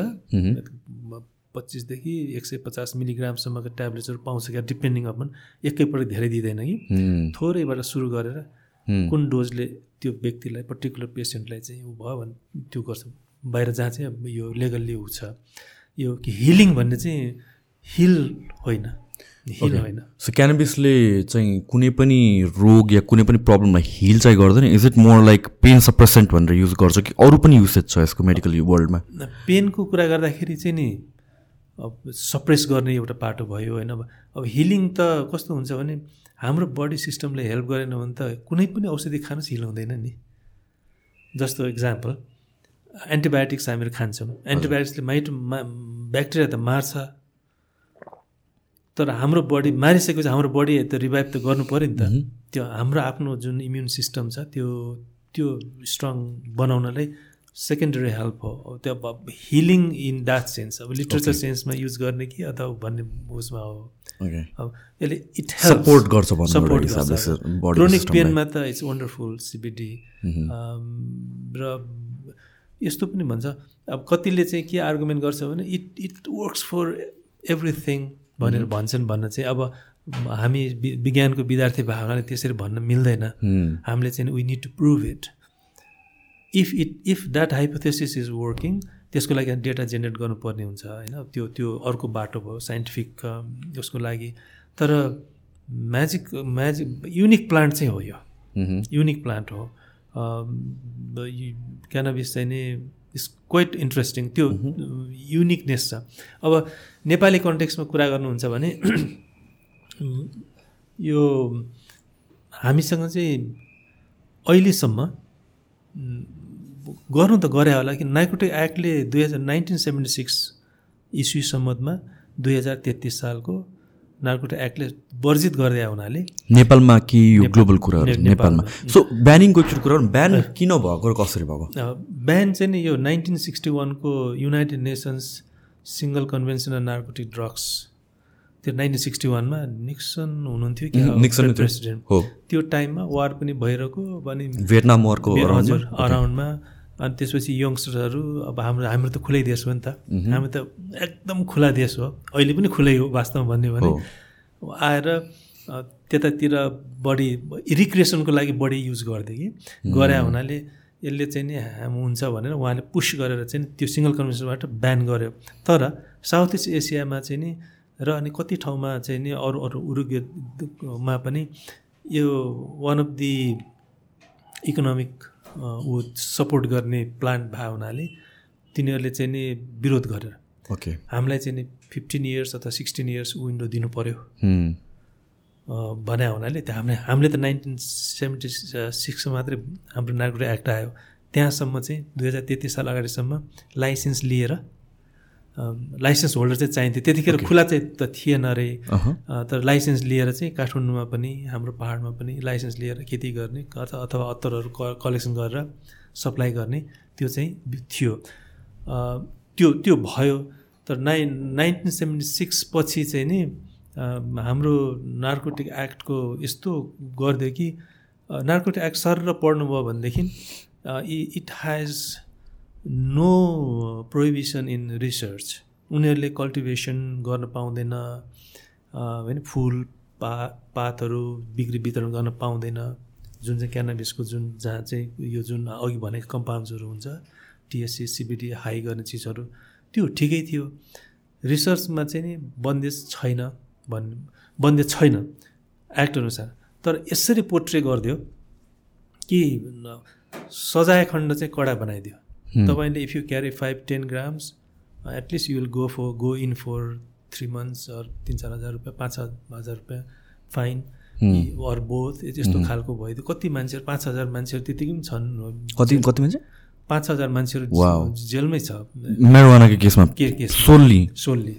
पच्चिसदेखि एक सय पचास मिलिग्रामसम्मको ट्याब्लेट्सहरू पाउँछ क्या डिपेन्डिङ अपन एकैपल्ट धेरै दिँदैन कि। थोरैबाट सुरु गरेर कुन डोजले त्यो व्यक्तिलाई पर्टिकुलर पेसेन्टलाई चाहिँ ऊ भयो भने त्यो गर्छ। बाहिर जहाँ चाहिँ यो लेगल्ली ऊ छ। यो कि हिलिङ भन्ने चाहिँ हिल होइन। सो क्यानबिसले चाहिँ कुनै पनि रोग या कुनै पनि प्रब्लमलाई हिल चाहिँ गर्दैन। Is it more like pain suppressant भनेर युज गर्छ कि अरू पनि युसेज छ यसको मेडिकल वर्ल्डमा पेनको कुरा गर्दाखेरि चाहिँ नि अब सप्रेस गर्ने एउटा पाटो भयो होइन। अब हिलिङ त कस्तो हुन्छ भने हाम्रो बडी सिस्टमले हेल्प गरेन भने त कुनै पनि औषधि खानु हिल हुँदैन नि। जस्तो इक्जाम्पल एन्टिबायोटिक्स हामीहरू खान्छौँ। एन्टिबायोटिक्सले माइट मा ब्याक्टेरिया त मार्छ। तर हाम्रो बडी मारिसकेपछि हाम्रो बडी त रिभाइभ त गर्नु पऱ्यो नि त। त्यो हाम्रो आफ्नो जुन इम्युन सिस्टम छ त्यो त्यो स्ट्रङ बनाउनलाई सेकेन्डरी हेल्प हो। त्यो अब हिलिङ इन द्याट सेन्स अब लिटरेचर सेन्समा युज गर्ने कि अथवा भन्ने उसमा हो। अब यसले इट सपोर्ट गर्छ सपोर्ट body क्रोनिक। पेनमा त इट्स वन्डरफुल सिबिडी र यस्तो पनि भन्छ। अब कतिले चाहिँ के आर्गुमेन्ट गर्छ भने it it works for everything भनेर भन्छन् भन्न चाहिँ अब हामी विज्ञानको विद्यार्थी भएको हुनाले त्यसरी भन्न मिल्दैन. हामीले चाहिँ we need to prove it if it if that hypothesis is working त्यसको लागि डेटा जेनेरेट गर्नुपर्ने हुन्छ होइन? त्यो त्यो अर्को बाटो भयो साइन्टिफिक उसको लागि। तर म्याजिक म्याजिक युनिक प्लान्ट चाहिँ हो यो. युनिक प्लान्ट हो। क्यानाबिस चाहिँ नि इज क्वाइट इन्ट्रेस्टिङ त्यो युनिकनेस छ। अब नेपाली कन्टेक्समा कुरा गर्नुहुन्छ भने यो हामीसँग चाहिँ अहिलेसम्म गर्नु त गरे होला कि नाइकोटिक एक्टले दुई हजार नाइन्टिन सेभेन्टी सिक्स इस्वीसम्ममा दुई हजार तेत्तिस सालको नार्कोटिक एक्टले वर्जित गरिदिए हुनाले। नेपालमा कि यो ग्लोबल कुराहरू ने- नेपालमा। सो ब्यानिङको एकचोटि कुरा ब्यान किन भएको र कसरी भएको? बिहान चाहिँ नि यो नाइन्टिन सिक्सटी वानको United Nations single convention on narcotic drugs त्यो नाइन्टिन सिक्सटी वानमा निक्सन हुनुहुन्थ्यो कि निक्सन। प्रेसिडेन्ट हो। त्यो टाइममा वार पनि भइरहेको अनि भियतनाम वरको? हजुर अराउन्डमा अनि त्यसपछि यङ्स्टर्सहरू अब हाम्रो हाम्रो त खुलै देश हो नि त। हामी त एकदम खुला देश हो। अहिले पनि खुलै हो वास्तवमा भन्यो भने। आएर त्यतातिर बढी रिक्रिएसनको लागि बढी युज गरिदियो कि। गरे हुनाले यसले चाहिँ नि हाम हुन्छ भनेर उहाँले पुस गरेर चाहिँ त्यो सिङ्गल कन्भेन्सनबाट ब्यान गर्यो। तर साउथ इस्ट एसियामा चाहिँ नि र अनि कति ठाउँमा चाहिँ नि अरू अरू उरुगेमा पनि यो वान अफ दि इकोनोमिक ऊ सपोर्ट गर्ने प्लान्ट भएको हुनाले तिनीहरूले चाहिँ नि विरोध गरेर ओके। हामीलाई चाहिँ नि फिफ्टिन इयर्स अथवा सिक्सटिन इयर्स विन्डो दिनु पऱ्यो Hmm. अ, भने हुनाले त्यो हामीले हामीले त नाइन्टिन सेभेन्टी सिक्समा मात्रै हाम्रो नागरिक एक्ट आयो। त्यहाँसम्म चाहिँ दुई हजार तेत्तिस साल अगाडिसम्म लाइसेन्स लिएर लाइसेन्स होल्डर चाहिँ चाहिन्थ्यो। त्यतिखेर खुला चाहिँ त थिएन अरे। अ, तर लाइसेन्स लिएर चाहिँ काठमाडौँमा पनि हाम्रो पाहाडमा पनि लाइसेन्स लिएर खेती गर्ने अथवा अत्तरहरू कलेक्सन गरेर सप्लाई गर्ने त्यो चाहिँ थियो। त्यो त्यो भयो। तर नाइन नाइन्टिन सेभेन्टी सिक्स पछि चाहिँ नि हाम्रो नार्कोटिक एक्टको यस्तो गरिदियो कि नार्कोटिक एक्ट सर र पढ्नुभयो भनेदेखि it has no prohibition in research उनीहरूले कल्टिभेसन गर्न पाउँदैन होइन फुल पा पातहरू बिक्री वितरण गर्न पाउँदैन। जुन चाहिँ क्यानाबिसको जुन जहाँ चाहिँ यो जुन अघि भनेको कम्पाउन्ड्सहरू हुन्छ टिएससी सिबिडी हाई गर्ने चिजहरू त्यो ठिकै थियो। रिसर्चमा चाहिँ नि बन्देज छैन भन् बन्देज छैन एक्ट अनुसार। तर यसरी पोर्ट्रे गरिदियो कि सजाय खण्ड चाहिँ कडा बनाइदियो। तपाईँले if you carry five ten grams at least you will go for go in for three months or तिन चार हजार रुपियाँ पाँच हजार रुपियाँ फाइन अर बोथ यस्तो खालको भइदियो कति मान्छेहरू पाँच हजार मान्छेहरू त्यतिकै पनि छन्। कति कति मान्छे? पाँच हजार मान्छेहरू. जेलमै छ। मेरोवानाको केसमा? के case solely solely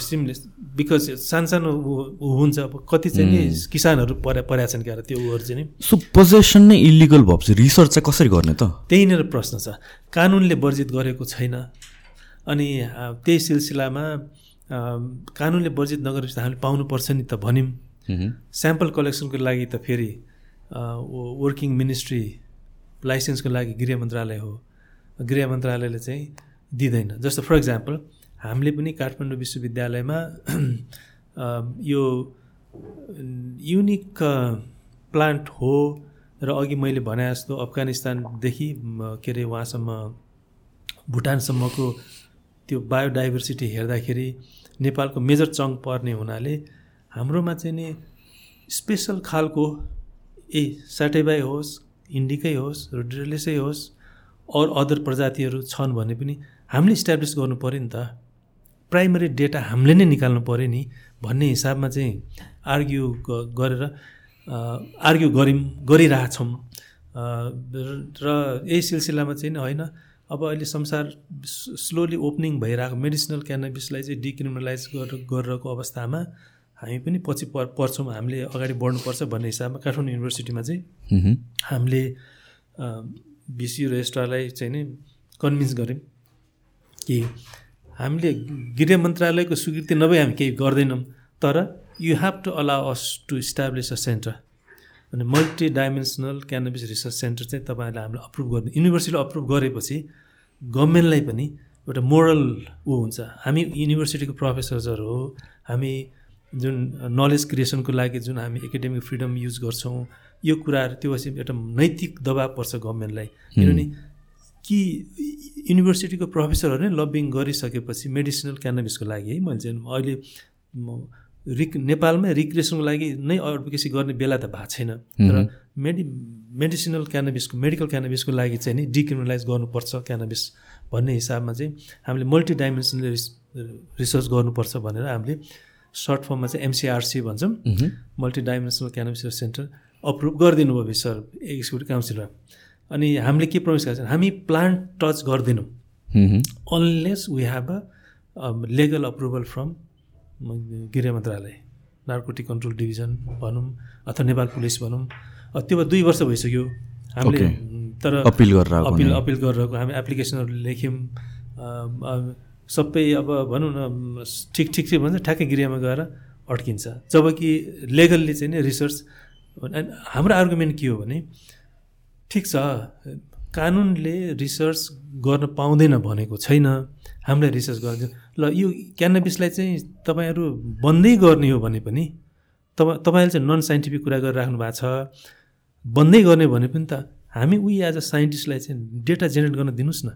seamless because सानसानो हुन्छ अब कति चाहिँ नि किसानहरू पर्या परेका छन् क्या त्यो उहरू चाहिँ नि। सो पोजेसन नै इलिगल भएपछि रिसर्च चाहिँ कसरी गर्ने त? त्यहीँनिर प्रश्न छ। कानुनले वर्जित गरेको छैन। अनि त्यही सिलसिलामा कानुनले वर्जित नगरेपछि त हामीले पाउनुपर्छ नि त भन्यौँ स्याम्पल कलेक्सनको लागि त फेरि वर्किङ मिनिस्ट्री लाइसेन्सको लागि गृह मन्त्रालय हो। गृह मन्त्रालयले चाहिँ दिँदैन। जस्तो फर इक्जाम्पल हामीले पनि काठमाडौँ विश्वविद्यालयमा यो युनिक प्लान्ट हो र अघि मैले भने जस्तो अफगानिस्तानदेखि के अरे उहाँसम्म भुटानसम्मको त्यो बायोडाइभर्सिटी हेर्दाखेरि नेपालको मेजर चङ्क पर्ने हुनाले हाम्रोमा चाहिँ नि स्पेसल खालको ए साटेबाई होस् इन्डिकै होस् रोड्रेलेसै होस् अरू अदर प्रजातिहरू छन् भने पनि हामीले इस्टाब्लिस गर्नु पऱ्यो नि त। प्राइमरी डेटा हामीले नै निकाल्नु पऱ्यो नि भन्ने हिसाबमा चाहिँ आर्ग्यु गरेर आर्ग्यु गऱ्यौँ गरिरहेछौँ र- यही सिलसिलामा चाहिँ होइन अब अहिले संसार स्लोली ओपनिङ भइरहेको मेडिसिनल क्यानाबिसलाई चाहिँ डिक्रिमिनलाइज गरेर गरिरहेको अवस्थामा हामी पनि पछि पर पर्छौँ हामीले अगाडि बढ्नुपर्छ भन्ने हिसाबमा काठमाडौँ युनिभर्सिटीमा चाहिँ हामीले बिसी रजिस्ट्रारलाई चाहिँ नि कन्भिन्स गऱ्यौँ कि हामीले गृह मन्त्रालयको स्वीकृति नभए हामी केही गर्दैनौँ। तर you have to allow us to establish a centre अनि multi dimensional cannabis research centre चाहिँ तपाईँहरूले हामीलाई अप्रुभ गर्नु युनिभर्सिटीले अप्रुभ गरेपछि गभर्मेन्टलाई पनि एउटा मोरल ऊ हुन्छ। हामी युनिभर्सिटीको प्रोफेसर्सहरू हो हामी जुन नलेज क्रिएसनको लागि जुन हामी एकाडेमिक फ्रिडम युज गर्छौँ यो कुराहरू त्यो एउटा नैतिक दबाब पर्छ गभर्मेन्टलाई। किनभने कि युनिभर्सिटीको प्रोफेसरहरू नै लबिङ गरिसकेपछि मेडिसिनल क्यानबिसको लागि है मैले चाहिँ अहिले रिक नेपालमै रिक्रिएसनको लागि नै एडभोकेसी गर्ने बेला त भएको छैन। तर मेडि मेडिसिनल क्यानबिसको मेडिकल क्यानबिसको लागि चाहिँ नि डिक्रिमिनलाइज गर्नुपर्छ क्यानबिस भन्ने हिसाबमा चाहिँ हामीले मल्टी डाइमेन्सनल रिसर्च गर्नुपर्छ भनेर हामीले सर्ट फर्ममा चाहिँ एमसिआरसी भन्छौँ। Multi dimensional cannabis center approve गरिदिनु भयो सर। एक्जिक्युटिभ काउन्सिलमा अनि हामीले के प्रमिस गरेको छ हामी प्लान्ट टच गर्दैनौँ। Unless we have a legal approval from गृह मन्त्रालय नार्कोटिक कन्ट्रोल डिभिजन भनौँ अथवा नेपाल पुलिस भनौँ। त्यो दुई वर्ष भइसक्यो। हामीले तर अपिल गरेर अपिल अपिल गरेर हामी एप्लिकेसनहरू लेख्यौँ। सबै अब भनौँ न ठिक ठिक चाहिँ भन्छ ठ्याक्कै गृहमा गएर अड्किन्छ। जबकि लेगल्ली चाहिँ नि रिसर्च हाम्रो आर्गुमेन्ट के हो भने ठिक छ। कानुनले रिसर्च गर्न पाउँदैन भनेको छैन। हामीलाई रिसर्च गरिदियो। ल यो क्यानबिसलाई चाहिँ तपाईँहरू बन्दै गर्ने हो भने पनि तपाईँ तपाईँले चाहिँ नन साइन्टिफिक कुरा गरिराख्नु भएको छ। बन्दै गर्ने भने पनि त हामी उही एज अ साइन्टिस्टलाई चाहिँ डेटा जेनेरेट गर्न दिनुहोस् न।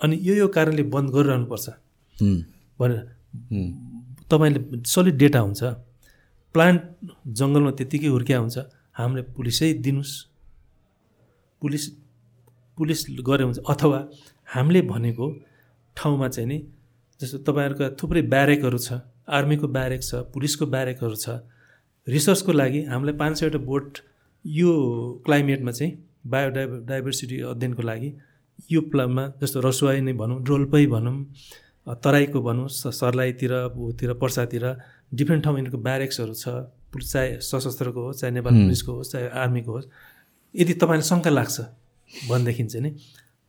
अनि यो यो कारणले बन्द गरिरहनुपर्छ। भनेर तपाईँले सलिड डेटा हुन्छ। प्लान्ट जङ्गलमा त्यत्तिकै हुर्किया हुन्छ। हामीले पुलिसै दिनुहोस्। पुलिस पुलिस गरे हुन्छ अथवा हामीले भनेको ठाउँमा चाहिँ नि जस्तो तपाईँहरूका थुप्रै ब्यारेकहरू छ आर्मीको ब्यारेक छ पुलिसको ब्यारेकहरू छ रिसर्चको लागि हामीलाई पाँच सयवटा बोट यो क्लाइमेटमा चाहिँ बायोडाइभ डाइभर्सिटी अध्ययनको लागि यो प्लामा जस्तो रसुवाई नै भनौँ डोल्पै भनौँ तराईको भनौँ सर्लाईतिर ऊतिर पर्सातिर डिफ्रेन्ट ठाउँ यिनीहरूको ब्यारेक्सहरू छ चाहे सशस्त्रको होस् चाहे नेपाल पुलिसको होस् चाहे आर्मीको होस्। यदि तपाईँलाई शङ्का लाग्छ भनेदेखि चाहिँ नि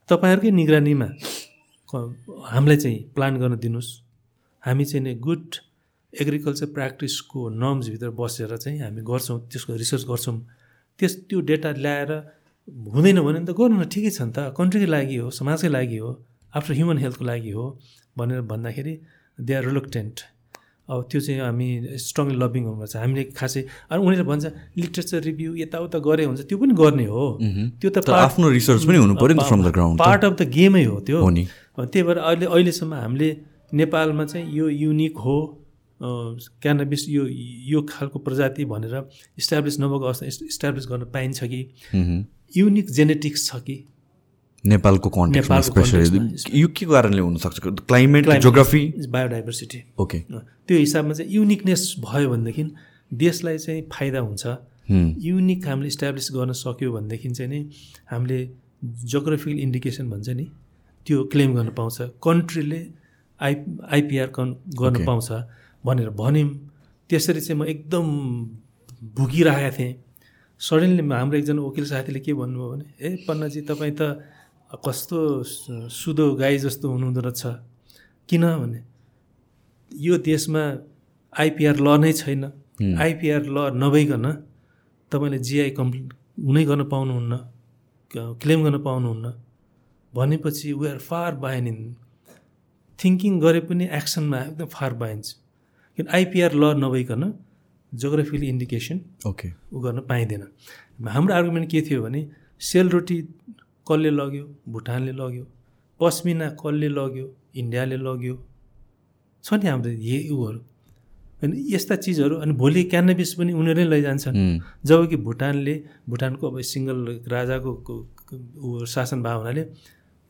तपाईँहरूकै निगरानीमा हामीलाई चाहिँ प्लान गर्न दिनुहोस्। हामी चाहिँ नि गुड एग्रिकल्चर प्र्याक्टिसको नर्म्सभित्र बसेर चाहिँ हामी गर्छौँ त्यसको रिसर्च गर्छौँ। त्यस त्यो डेटा ल्याएर हुँदैन भने त गर्नु न ठिकै छ नि त। कन्ट्रीकै लागि हो समाजकै लागि हो आफ्टर ह्युमन हेल्थको लागि हो भनेर भन्दाखेरि दे आर रिलुक्टेन्ट अब त्यो चाहिँ हामी स्ट्रङली लभिङ हुनुपर्छ हामीले खासै अनि उनीहरूले भन्छ लिटरेचर रिभ्यू यताउता गरे हुन्छ त्यो पनि गर्ने हो। त्यो त आफ्नो रिसर्च पनि हुनु पऱ्यो from the ground part of the गेमै हो त्यो। त्यही भएर अहिले अहिलेसम्म हामीले नेपालमा चाहिँ यो युनिक हो क्यानबिस यो यो खालको प्रजाति भनेर इस्टाब्लिस नभएको अवस्था इस्टाब्लिस गर्न पाइन्छ कि? युनिक जेनेटिक्स छ कि? नेपालको कन्टेक्समा स्पेसली यो के कारणले हुनसक्छ। क्लाइमेट जोग्राफी बायोडाइभर्सिटी ओके त्यो हिसाबमा चाहिँ युनिकनेस भयो भनेदेखि देशलाई चाहिँ फाइदा हुन्छ। युनिक हामीले इस्टाब्लिस गर्न सक्यो भनेदेखि चाहिँ नि हामीले जोग्राफिकल इन्डिकेसन भन्छ नि त्यो क्लेम गर्न पाउँछ। कन्ट्रीले आइ आइपिआर कन् गर्न पाउँछ भनेर भन्यौँ। त्यसरी चाहिँ म एकदम भुकिरहेको थिएँ। सडनली हाम्रो एकजना वकिल साथीले के भन्नुभयो भने ए पन्नाजी तपाईँ त कस्तो सुदो गाई जस्तो हुनुहुँदो रहेछ? किनभने यो देशमा आइपिआर ल नै छैन। आइपिआर ल नभइकन तपाईँले जिआई कम्प्लिट हुनै गर्न पाउनुहुन्न क्लेम गर्न पाउनुहुन्न। भनेपछि we are far behind in thinking गरे पनि एक्सनमा एकदम फार बाइन्छ किन आइपिआर ल नभइकन जोग्राफिकल इन्डिकेसन ओके। ऊ गर्न पाइँदैन। हाम्रो आर्गुमेन्ट के थियो भने सेलरोटी कसले लग्यो भुटानले लग्यो पस्मिना कसले लग्यो इन्डियाले लग्यो। छ नि हाम्रो यही उहरू। होइन यस्ता चिजहरू अनि भोलि क्यानबिस पनि उनीहरूले लैजान्छन्। जब कि भुटानले भुटानको अब सिङ्गल राजाको ऊ शासन भएको हुनाले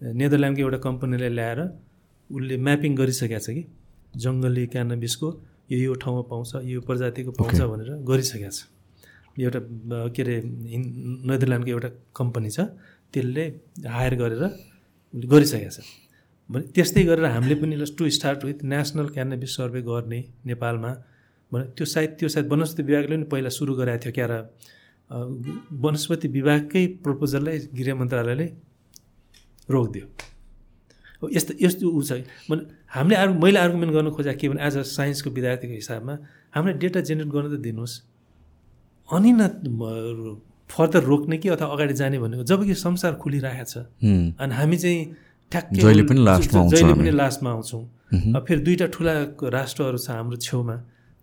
नेदरल्यान्डको एउटा कम्पनीलाई ल्याएर उसले म्यापिङ गरिसकेको छ कि? जङ्गली क्यानबिसको यो यो ठाउँमा पाउँछ यो प्रजातिको पाउँछ भनेर गरिसकेको छ। एउटा के अरे नेदरल्यान्डको एउटा कम्पनी छ। त्यसले हायर गरेर गरिसकेको छ। भने त्यस्तै गरेर हामीले पनि to start with national cannabis survey गर्ने नेपालमा। भने त्यो सायद त्यो सायद वनस्पति विभागले पनि पहिला सुरु गराएको थियो क्यारा। वनस्पति विभागकै प्रपोजललाई गृह मन्त्रालयले रोकिदियो यस्तो यस्तो ऊ छ। मैले हामीले आर्गु मैले आर्गुमेन्ट गर्नु खोजेको के भने एज अ साइन्सको विद्यार्थीको हिसाबमा हामीलाई डेटा जेनेरेट गर्न त दिनुहोस्। अनि न फर्दर रोक्ने कि अथवा अगाडि जाने भनेको जब कि संसार खुलिरहेको छ अनि हामी चाहिँ ठ्याक्कै जहिले पनि लास्टमा आउँछौँ जहिले हामी। पनि लास्टमा आउँछौँ। अब फेरि दुईवटा ठुला राष्ट्रहरू छ हाम्रो छेउमा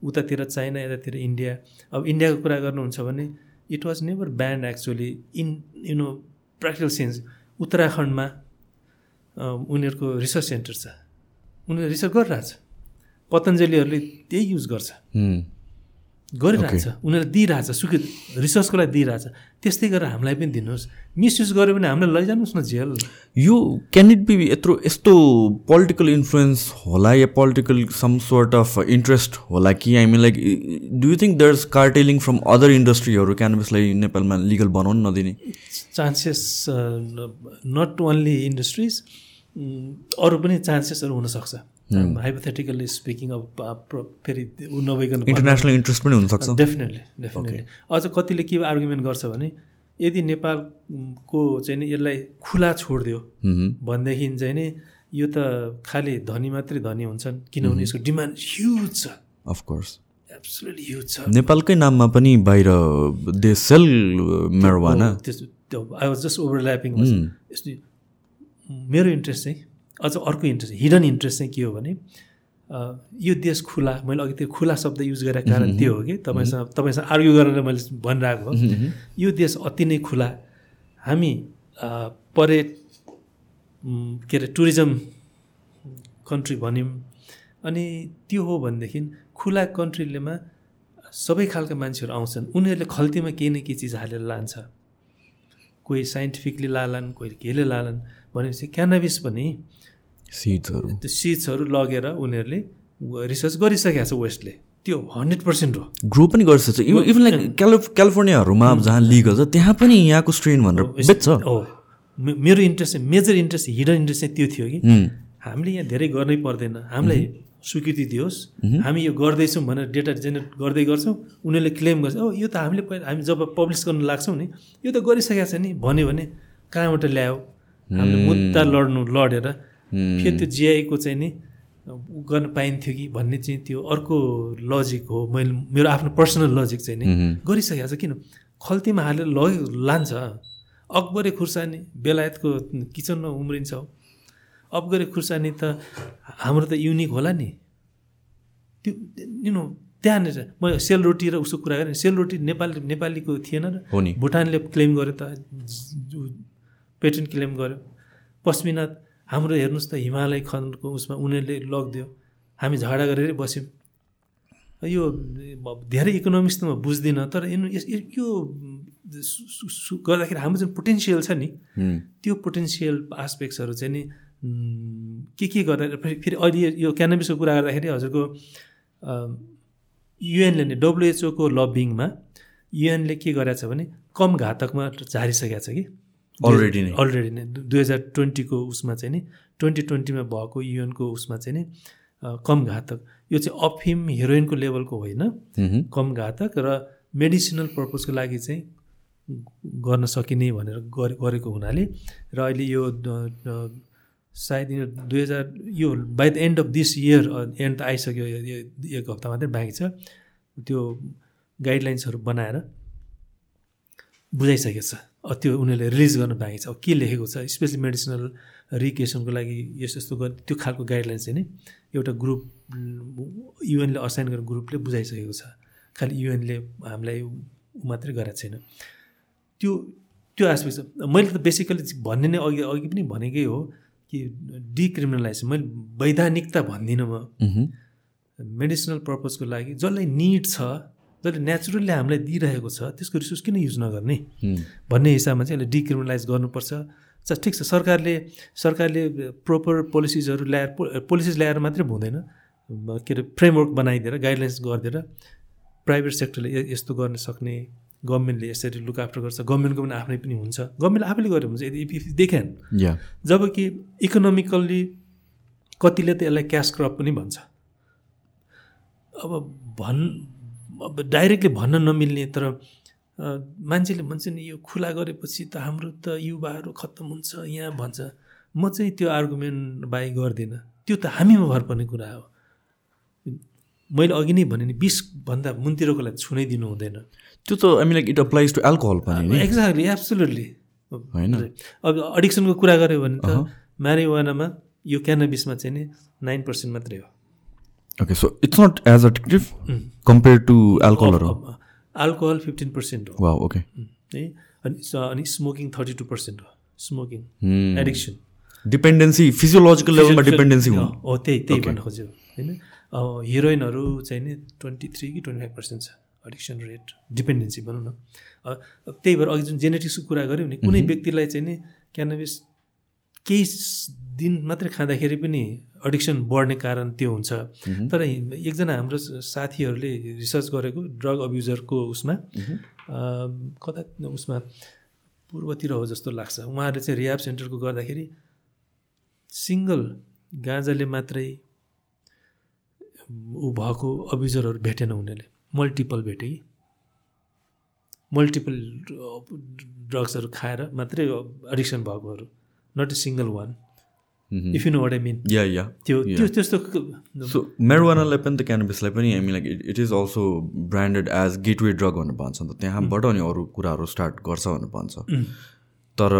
उतातिर चाइना यतातिर इन्डिया। अब इन्डियाको कुरा गर्नुहुन्छ भने it was never banned actually in you know practical sense उत्तराखण्डमा उनीहरूको रिसर्च सेन्टर छ। उनीहरूले रिसर्च गरिरहेछ। पतञ्जलीहरूले त्यही युज गर्छ. गरिरहेछ। उनीहरूले दिइरहेछ सुखी रिसर्चको लागि दिइरहेछ। त्यस्तै गरेर हामीलाई पनि दिनुहोस्। मिसयुज गऱ्यो भने हामीलाई लैजानुहोस् न जेल। यो क्यान इट बी यत्रो यस्तो पोलिटिकल इन्फ्लुएन्स होला या political some sort of interest होला कि? I mean like do you think there is cartelling from other इन्डस्ट्रीहरू क्यानभसलाई नेपालमा लिगल बनाउनु नदिने? चान्सेस नट ओन्ली इन्डस्ट्रिज अरू पनि चान्सेसहरू हुनसक्छ। हाइपोथेटिकल्ली स्पिकिङ अब प्र- फेरि ऊ नभइकन इन्टरनेसनल इन्ट्रेस्ट पनि हुनसक्छ। डेफिनेटली डेफिनेटली अझ कतिले के आर्गुमेन्ट गर्छ भने यदि नेपालको चाहिँ नि यसलाई खुला छोडिदियो. भनेदेखि चाहिँ नि यो त खालि धनी मात्रै धनी हुन्छन् किनभने यसको डिमान्ड ह्युज छ। अफकोर्स एब्सोल्युटली ह्युज छ। नेपालकै नाममा पनि बाहिर they sell marijuana I was just overlapping यस्तो मेरो इन्ट्रेस्ट चाहिँ अझ अर्को इन्ट्रेस्ट हिडन इन्ट्रेस्ट चाहिँ के हो भने यो देश खुला मैले अघि त्यो खुला शब्द युज गरेको कारण त्यो हो कि तपाईँसँग तपाईँसँग आर्ग्यु गरेर मैले भनिरहेको हो। यो देश अति नै खुला। हामी अ, परे उम्, के अरे टुरिज्म कन्ट्री भन्यौँ अनि त्यो हो भनेदेखि खुला कन्ट्रीलेमा सबै खालका मान्छेहरू आउँछन्। उनीहरूले खल्तीमा केही न केही चिज हालेर लान्छ। कोही साइन्टिफिकली लालान् कोही केले लालान्। भनेपछि क्यानाबिस पनि सिड्सहरू। त्यो सिड्सहरू लगेर उनीहरूले रिसर्च गरिसकेको छ वेस्टले त्यो हन्ड्रेड पर्सेन्ट हो। ग्रो पनि गर्छ इभन इभन लाइक क्यालिफ क्यालिफोर्नियाहरूमा जहाँ लिगल छ त्यहाँ पनि यहाँको स्ट्रेन भनेर बेच्छ। हो मे- मेरो इन्ट्रेस्ट चाहिँ मेजर इन्ट्रेस्ट हिडन इन्ट्रेस्ट चाहिँ त्यो थियो कि। उम्, हामीले यहाँ धेरै गर्नै पर्दैन। हामीलाई स्वीकृति दियोस्। हामी यो गर्दैछौँ भनेर डेटा जेनेरेट गर्दै गर्छौँ। उनीहरूले क्लेम गर्छ ओ यो त हामीले पहिला हामी जब पब्लिस गर्न लाग्छौँ नि यो त गरिसकेको छ नि। भन्यो भने कहाँबाट ल्यायो? हामीले मुद्दा लड्नु लडेर फेरि त्यो जिआईको चाहिँ नि गर्न पाइन्थ्यो कि भन्ने चाहिँ त्यो अर्को लजिक हो। मैले मेरो आफ्नो पर्सनल लजिक चाहिँ नि गरिसकेको छ। किन? खल्तीमा हालेर लग्यो लान्छ। अकबरे खुर्सानी बेलायतको किचनमा उम्रिन्छ। अकबरे खुर्सानी त हाम्रो त युनिक होला नि। त्यो यु नो त्यहाँनिर म सेलरोटी र उसको कुरा गरेँ। सेलरोटी नेपाली नेपालीको थिएन र भुटानले क्लेम गर्यो त पेटेन्ट क्लेम गर्यो। पश्मिना हाम्रो हेर्नुहोस् त हिमालय खण्डको उसमा उनीहरूले लगिदियो हामी झगडा गरेर बस्यौँ। यो धेरै इकोनोमिक्स त म बुझ्दिनँ तर यो गर्दाखेरि हाम्रो जुन पोटेन्सियल छ नि त्यो पोटेन्सियल आस्पेक्ट्सहरू चाहिँ नि के के गरेर फेरि अहिले यो- यो क्यानाबिसको कुरा गर्दाखेरि हजुरको युएनले नै डब्लुएचओको लबिङमा युएनले के गरेको छ भने कम घातकमा झारिसकेको छ कि? Already नै। अलरेडी नै। दुई हजार ट्वेन्टीको उसमा चाहिँ नि ट्वेन्टी ट्वेन्टीमा भएको युएनको उसमा चाहिँ नि कम घातक यो चाहिँ अफिम हेरोइनको लेभलको होइन कम घातक र मेडिसिनल पर्पजको लागि चाहिँ गर्न सकिने भनेर गरे- गरेको हुनाले र अहिले यो सायद यो दुई हजार यो by the end of this year end त आइसक्यो एक हप्ता मात्रै बाँकी छ। त्यो गाइडलाइन्सहरू बनाएर बुझाइसकेको छ। त्यो उनीहरूले रिलिज गर्न बाँकी छ। अब के लेखेको छ? स्पेसली मेडिसिनल रिकेसनको लागि यस्तो यस्तो गर्ने त्यो खालको गाइडलाइन्स चाहिँ नि एउटा ग्रुप युएनले असाइन गरेको ग्रुपले बुझाइसकेको छ। खालि युएनले हामीलाई मात्रै गरेको छैन। त्यो त्यो एस्पेक्ट छ मैले त बेसिकली भन्ने नै अघि अघि पनि भनेकै हो कि डिक्रिमिनलाइज मैले वैधानिकता भन्दिनँ म। मेडिसिनल पर्पजको लागि जसलाई निड छ जसले नेचुरल्ली हामीलाई दिइरहेको छ त्यसको रिसोर्स किन युज नगर्ने? भन्ने हिसाबमा चाहिँ यसले डिक्रिमिनलाइज गर्नुपर्छ। ठिक छ सरकारले सरकारले प्रोपर पोलिसिजहरू ल्याएर पोलिसिज ल्याएर मात्रै हुँदैन। के अरे फ्रेमवर्क बनाइदिएर गाइडलाइन्स गरिदिएर प्राइभेट सेक्टरले यस्तो गर्न सक्ने गभर्मेन्टले यसरी लुक आफ्टर गर्छ। गभर्मेन्टको पनि आफ्नै पनि हुन्छ। गभर्मेन्टले आफैले गरेर हुन्छ। यदि देख्यान् या जब कि इकोनोमिकल्ली कतिले त यसलाई क्यास क्रप पनि भन्छ। अब भन् अब डाइरेक्टली भन्न नमिल्ने तर मान्छेले भन्छ नि यो खुला गरेपछि त हाम्रो त युवाहरू खत्तम हुन्छ यहाँ भन्छ। म चाहिँ त्यो आर्गुमेन्ट बाई गर्दिनँ। त्यो त हामीमा भर पर्ने कुरा हो। मैले अघि नै भने नि बिसभन्दा मुनतिरकोलाई छुनै दिनु हुँदैन। त्यो त I like it applies to alcohol पनि एक्ज्याक्टली एब्सोल्युटली होइन। अब एडिक्सनको कुरा गऱ्यो भने त म्यारिवानामा यो क्यानाबिसमा चाहिँ नि नाइन पर्सेन्ट मात्रै हो। Okay so it's not as addictive compare to एल्कोहलहरू alcohol fifteen percent हो ओके है अनि अनि स्मोकिङ थर्टी टू पर्सेन्ट हो स्मोकिङ एडिक्सन डिपेन्डेन्सी फिजियोलोजिकल लेभलमा डिपेन्डेन्सी हुनु हो त्यही त्यही भन्न खोज्यो। होइन? हिरोइनहरू चाहिँ नि ट्वेन्टी थ्री कि ट्वेन्टी फाइभ पर्सेन्ट छ। एडिक्सन रेट डिपेन्डेन्सी भनौँ न। त्यही भएर अघि जुन जेनेटिक्सको कुरा गऱ्यौँ नि कुनै व्यक्तिलाई चाहिँ नि क्यानाबिस केही दिन मात्रै खाँदाखेरि पनि एडिक्सन बढ्ने कारण त्यो हुन्छ। तर एकजना हाम्रो साथीहरूले रिसर्च गरेको ड्रग अब्युजरको उसमा कता उसमा पूर्वतिर हो जस्तो लाग्छ। उहाँहरूले चाहिँ रिहाब सेन्टरको गर्दाखेरि सिङ्गल गाँजाले मात्रै ऊ भएको अब्युजरहरू भेटेन उनीहरूले। मल्टिपल भेटे कि। मल्टिपल ड्रग्सहरू खाएर मात्रै एडिक्सन भएकोहरू। Not a single one if you know what I mean yeah yeah त्यो. त्यो त्यस्तो सो मेरोवानालाई पनि त क्यानबिसलाई पनि हामी like it is also branded as gateway drug भनेर भन्छ नि त. त्यहाँबाट अनि अरू कुराहरू स्टार्ट गर्छ भनेर भन्छ। तर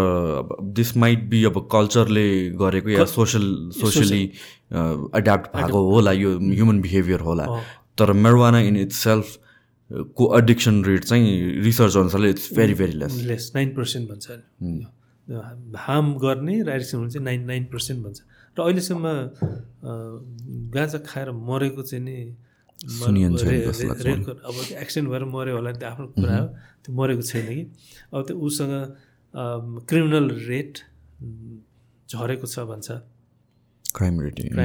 दिस माइट बी अब कल्चरले गरेको या सोसल सोसियली एड्याप्ट भएको होला यो ह्युमन बिहेभियर होला। तर मेरोवाना इन इट्स सेल्फ को एडिक्सन रेट चाहिँ रिसर्च अनुसारले it's very very less less nine percent भन्छ। हार्म गर्ने र एडिक्सन चाहिँ नाइन नाइन पर्सेन्ट भन्छ। र अहिलेसम्म गाँजा खाएर मरेको चाहिँ नि म- सुनिन्छ रे- जस्तो रे- लाग्छ रेड- अब एक्सिडेन्ट भएर मऱ्यो होला नि त्यो आफ्नो कुरा हो त्यो मरेको छैन कि। अब त्यो उसँग क्रिमिनल रेट झरेको छ भन्छ। Crime rate in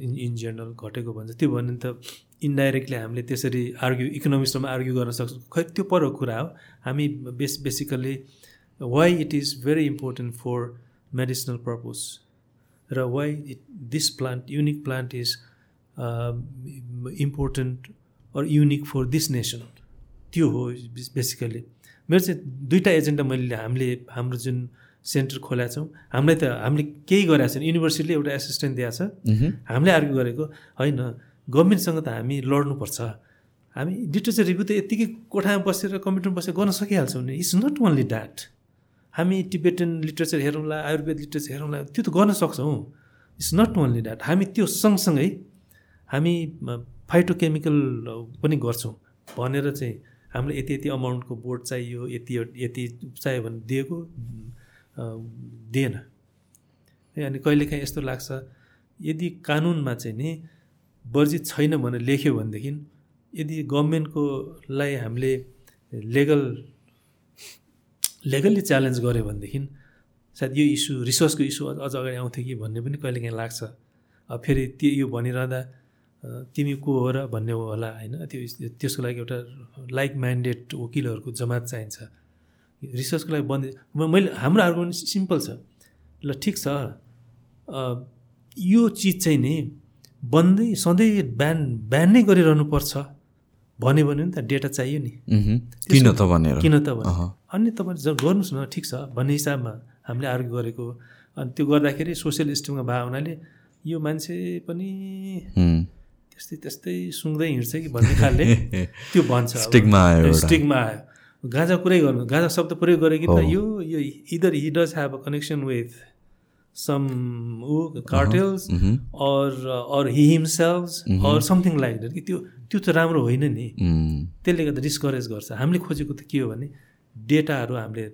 in in general घटेको भन्छ। त्यो भन्यो भने त इन्डाइरेक्टली हामीले त्यसरी आर्ग्यु इकोनोमिक्समा आर्ग्यु गर्न सक्छौँ। खै त्यो पर कुरा हो। हामी base basically why it is very important for medicinal purpose र why it this plant unique plant is important or unique for this nation त्यो हो बेसिकली मेरो चाहिँ दुईवटा एजेन्डा मैले हामीले हाम्रो जुन सेन्टर खोलेका छौँ हामीलाई त हामीले केही गरेको छैन। युनिभर्सिटीले एउटा एसिस्टेन्ट दिएको छ। हामीले आर्ग्यु गरेको होइन गभर्मेन्टसँग त हामी लड्नुपर्छ। हामी लिटरेचर रिभ्यू त यत्तिकै कोठामा बसेर कम्प्युटरमा बसेर गर्न सकिहाल्छौँ नि। इट्स नट ओन्ली द्याट हामी टिबेटन लिटरेचर हेरौँला आयुर्वेद लिटरेचर हेरौँला त्यो त गर्न सक्छौँ। इट्स नट ओन्ली द्याट हामी त्यो सँगसँगै हामी फाइटोकेमिकल पनि गर्छौँ। भनेर चाहिँ हामीलाई यति यति अमाउन्टको बोर्ड चाहियो यति यति चाहियो भने दिएको दिएन। अनि कहिलेकाहीँ यस्तो लाग्छ यदि कानुनमा चाहिँ नि वर्जित छैन भनेर लेख्यो भनेदेखि यदि गभर्मेन्टकोलाई हामीले लेगल लेगल्ली च्यालेन्ज गऱ्यो भनेदेखि सायद यो इस्यु रिसर्चको इस्यु अझ अगाडि आउँथ्यो कि भन्ने पनि कहिलेकाहीँ लाग्छ। अब फेरि त्यो यो भनिरहँदा तिमी को हो र भन्ने हो होला होइन? त्यो त्यसको लागि एउटा लाइक माइन्डेड वकिलहरूको जमात चाहिन्छ। रिसर्चको लागि बन्द मैले हाम्रो आर्गुमेन्ट सिम्पल छ। ल ठिक छ। यो चिज चाहिँ नि बन्दै सधैँ बिहान गरिरहनु पर्छ भन्यो भने नि त डेटा चाहियो नि किन त भनेर किन त भने। अनि तपाईँ ज- गर्नुहोस् न ठिक छ भन्ने हिसाबमा हामीले आर्ग्यु गरेको अनि त्यो गर्दाखेरि सोसियल स्टिममा भयो हुनाले यो मान्छे पनि। त्यस्तै त्यस्तै सुँग्दै हिँड्छ कि भन्ने खालले त्यो भन्छ। Stigma आयो। स्टिगमा आयो गाँजा कुरै गर्नु गाँजा शब्द प्रयोग गरे कि त। यो यो either he does have a connection with some ऊ cartels. Or or he himself or something like that कि त्यो त्यो त राम्रो होइन नि। हुँ। त्यसले गर्दा डिस्करेज गर्छ। हामीले खोजेको त के हो भने डेटाहरू हामीले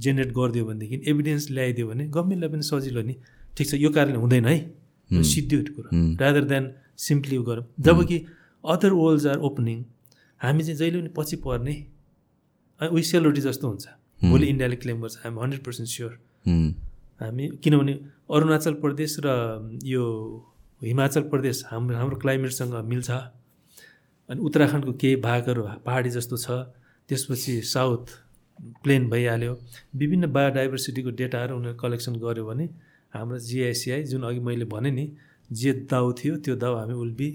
जेनेरेट गरिदियो भनेदेखि एभिडेन्स ल्याइदियो भने गभर्मेन्टलाई पनि सजिलो नि। ठिक छ यो कारणले हुँदैन है। सिद्धि कुरो। रादर देन सिम्पली गरौँ। जब कि अदर वर्ल्ड्स आर ओपनिङ हामी चाहिँ जहिले पनि पछि पर्ने। वी सेलरोटी जस्तो हुन्छ। भोलि इन्डियाले क्लेम गर्छ। हामी हन्ड्रेड पर्सेन्ट स्योर। हामी किनभने अरुणाचल प्रदेश र यो हिमाचल प्रदेश हाम्रो हाम्रो क्लाइमेटसँग मिल्छ। अनि उत्तराखण्डको केही भागहरू पहाडी जस्तो छ। त्यसपछि साउथ प्लेन भइहाल्यो। विभिन्न बायोडाइभर्सिटीको डेटाहरू उनीहरू कलेक्सन गर्यो भने हाम्रो जिआइसिआई जुन अघि मैले भने नि जे दाउ थियो त्यो दाउ हामी विल बी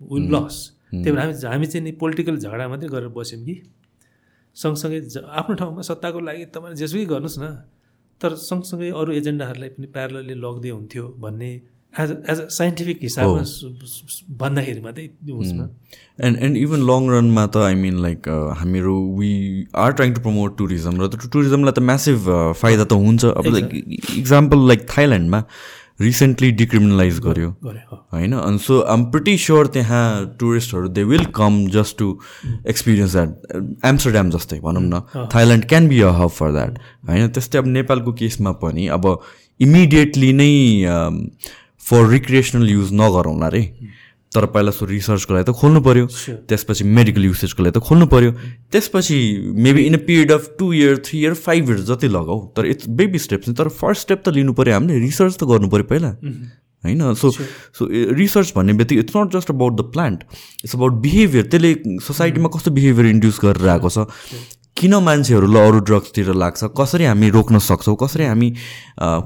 विल लस त्यही भएर हामी हामी चाहिँ नि पोलिटिकल झगडा मात्रै गरेर बस्यौँ कि। सँगसँगै आफ्नो ठाउँमा सत्ताको लागि तपाईँले जेसुकै गर्नुहोस् न। तर सँगसँगै अरू एजेन्डाहरूलाई पनि प्यारलले लग्दै हुन्थ्यो भन्ने एज एज अ साइन्टिफिक हिसाबमा सु- भन्दाखेरि मात्रै उसमा। एन्ड एन्ड इभन लङ रनमा त आई मिन लाइक हामीहरू we are trying to promote tourism र त टुरिज्मलाई त म्यासिभ फाइदा त हुन्छ। अब लाइक इक्जाम्पल लाइक थाइल्यान्डमा रिसेन्टली डिक्रिमिनलाइज गर्यो। होइन? अनि सो आम प्रिटी स्योर त्यहाँ टुरिस्टहरू they will come just to experience that Amsterdam जस्तै भनौँ न। Thailand can be a hub for that होइन? त्यस्तै अब नेपालको केसमा पनि अब इमिडिएटली नै फर रिक्रिएसनल युज नगरौँला रे। तर पहिला सो रिसर्चको लागि त खोल्नु पऱ्यो त्यसपछि मेडिकल युसेजको लागि त खोल्नु पऱ्यो त्यसपछि maybe in a period of two year three year five years जति लगाऊ तर इट्स बेबी स्टेप्स तर फर्स्ट स्टेप त लिनु पऱ्यो हामीले रिसर्च त गर्नु पऱ्यो पहिला। होइन? सो सो रिसर्च भन्ने बित्तिकै it's not just about the plant it's about behaviour त्यसले सोसाइटीमा कस्तो बिहेभियर इन्ड्युस गरेर आएको छ किन मान्छेहरू ल अरू ड्रग्सतिर लाग्छ? कसरी हामी रोक्न सक्छौँ? कसरी हामी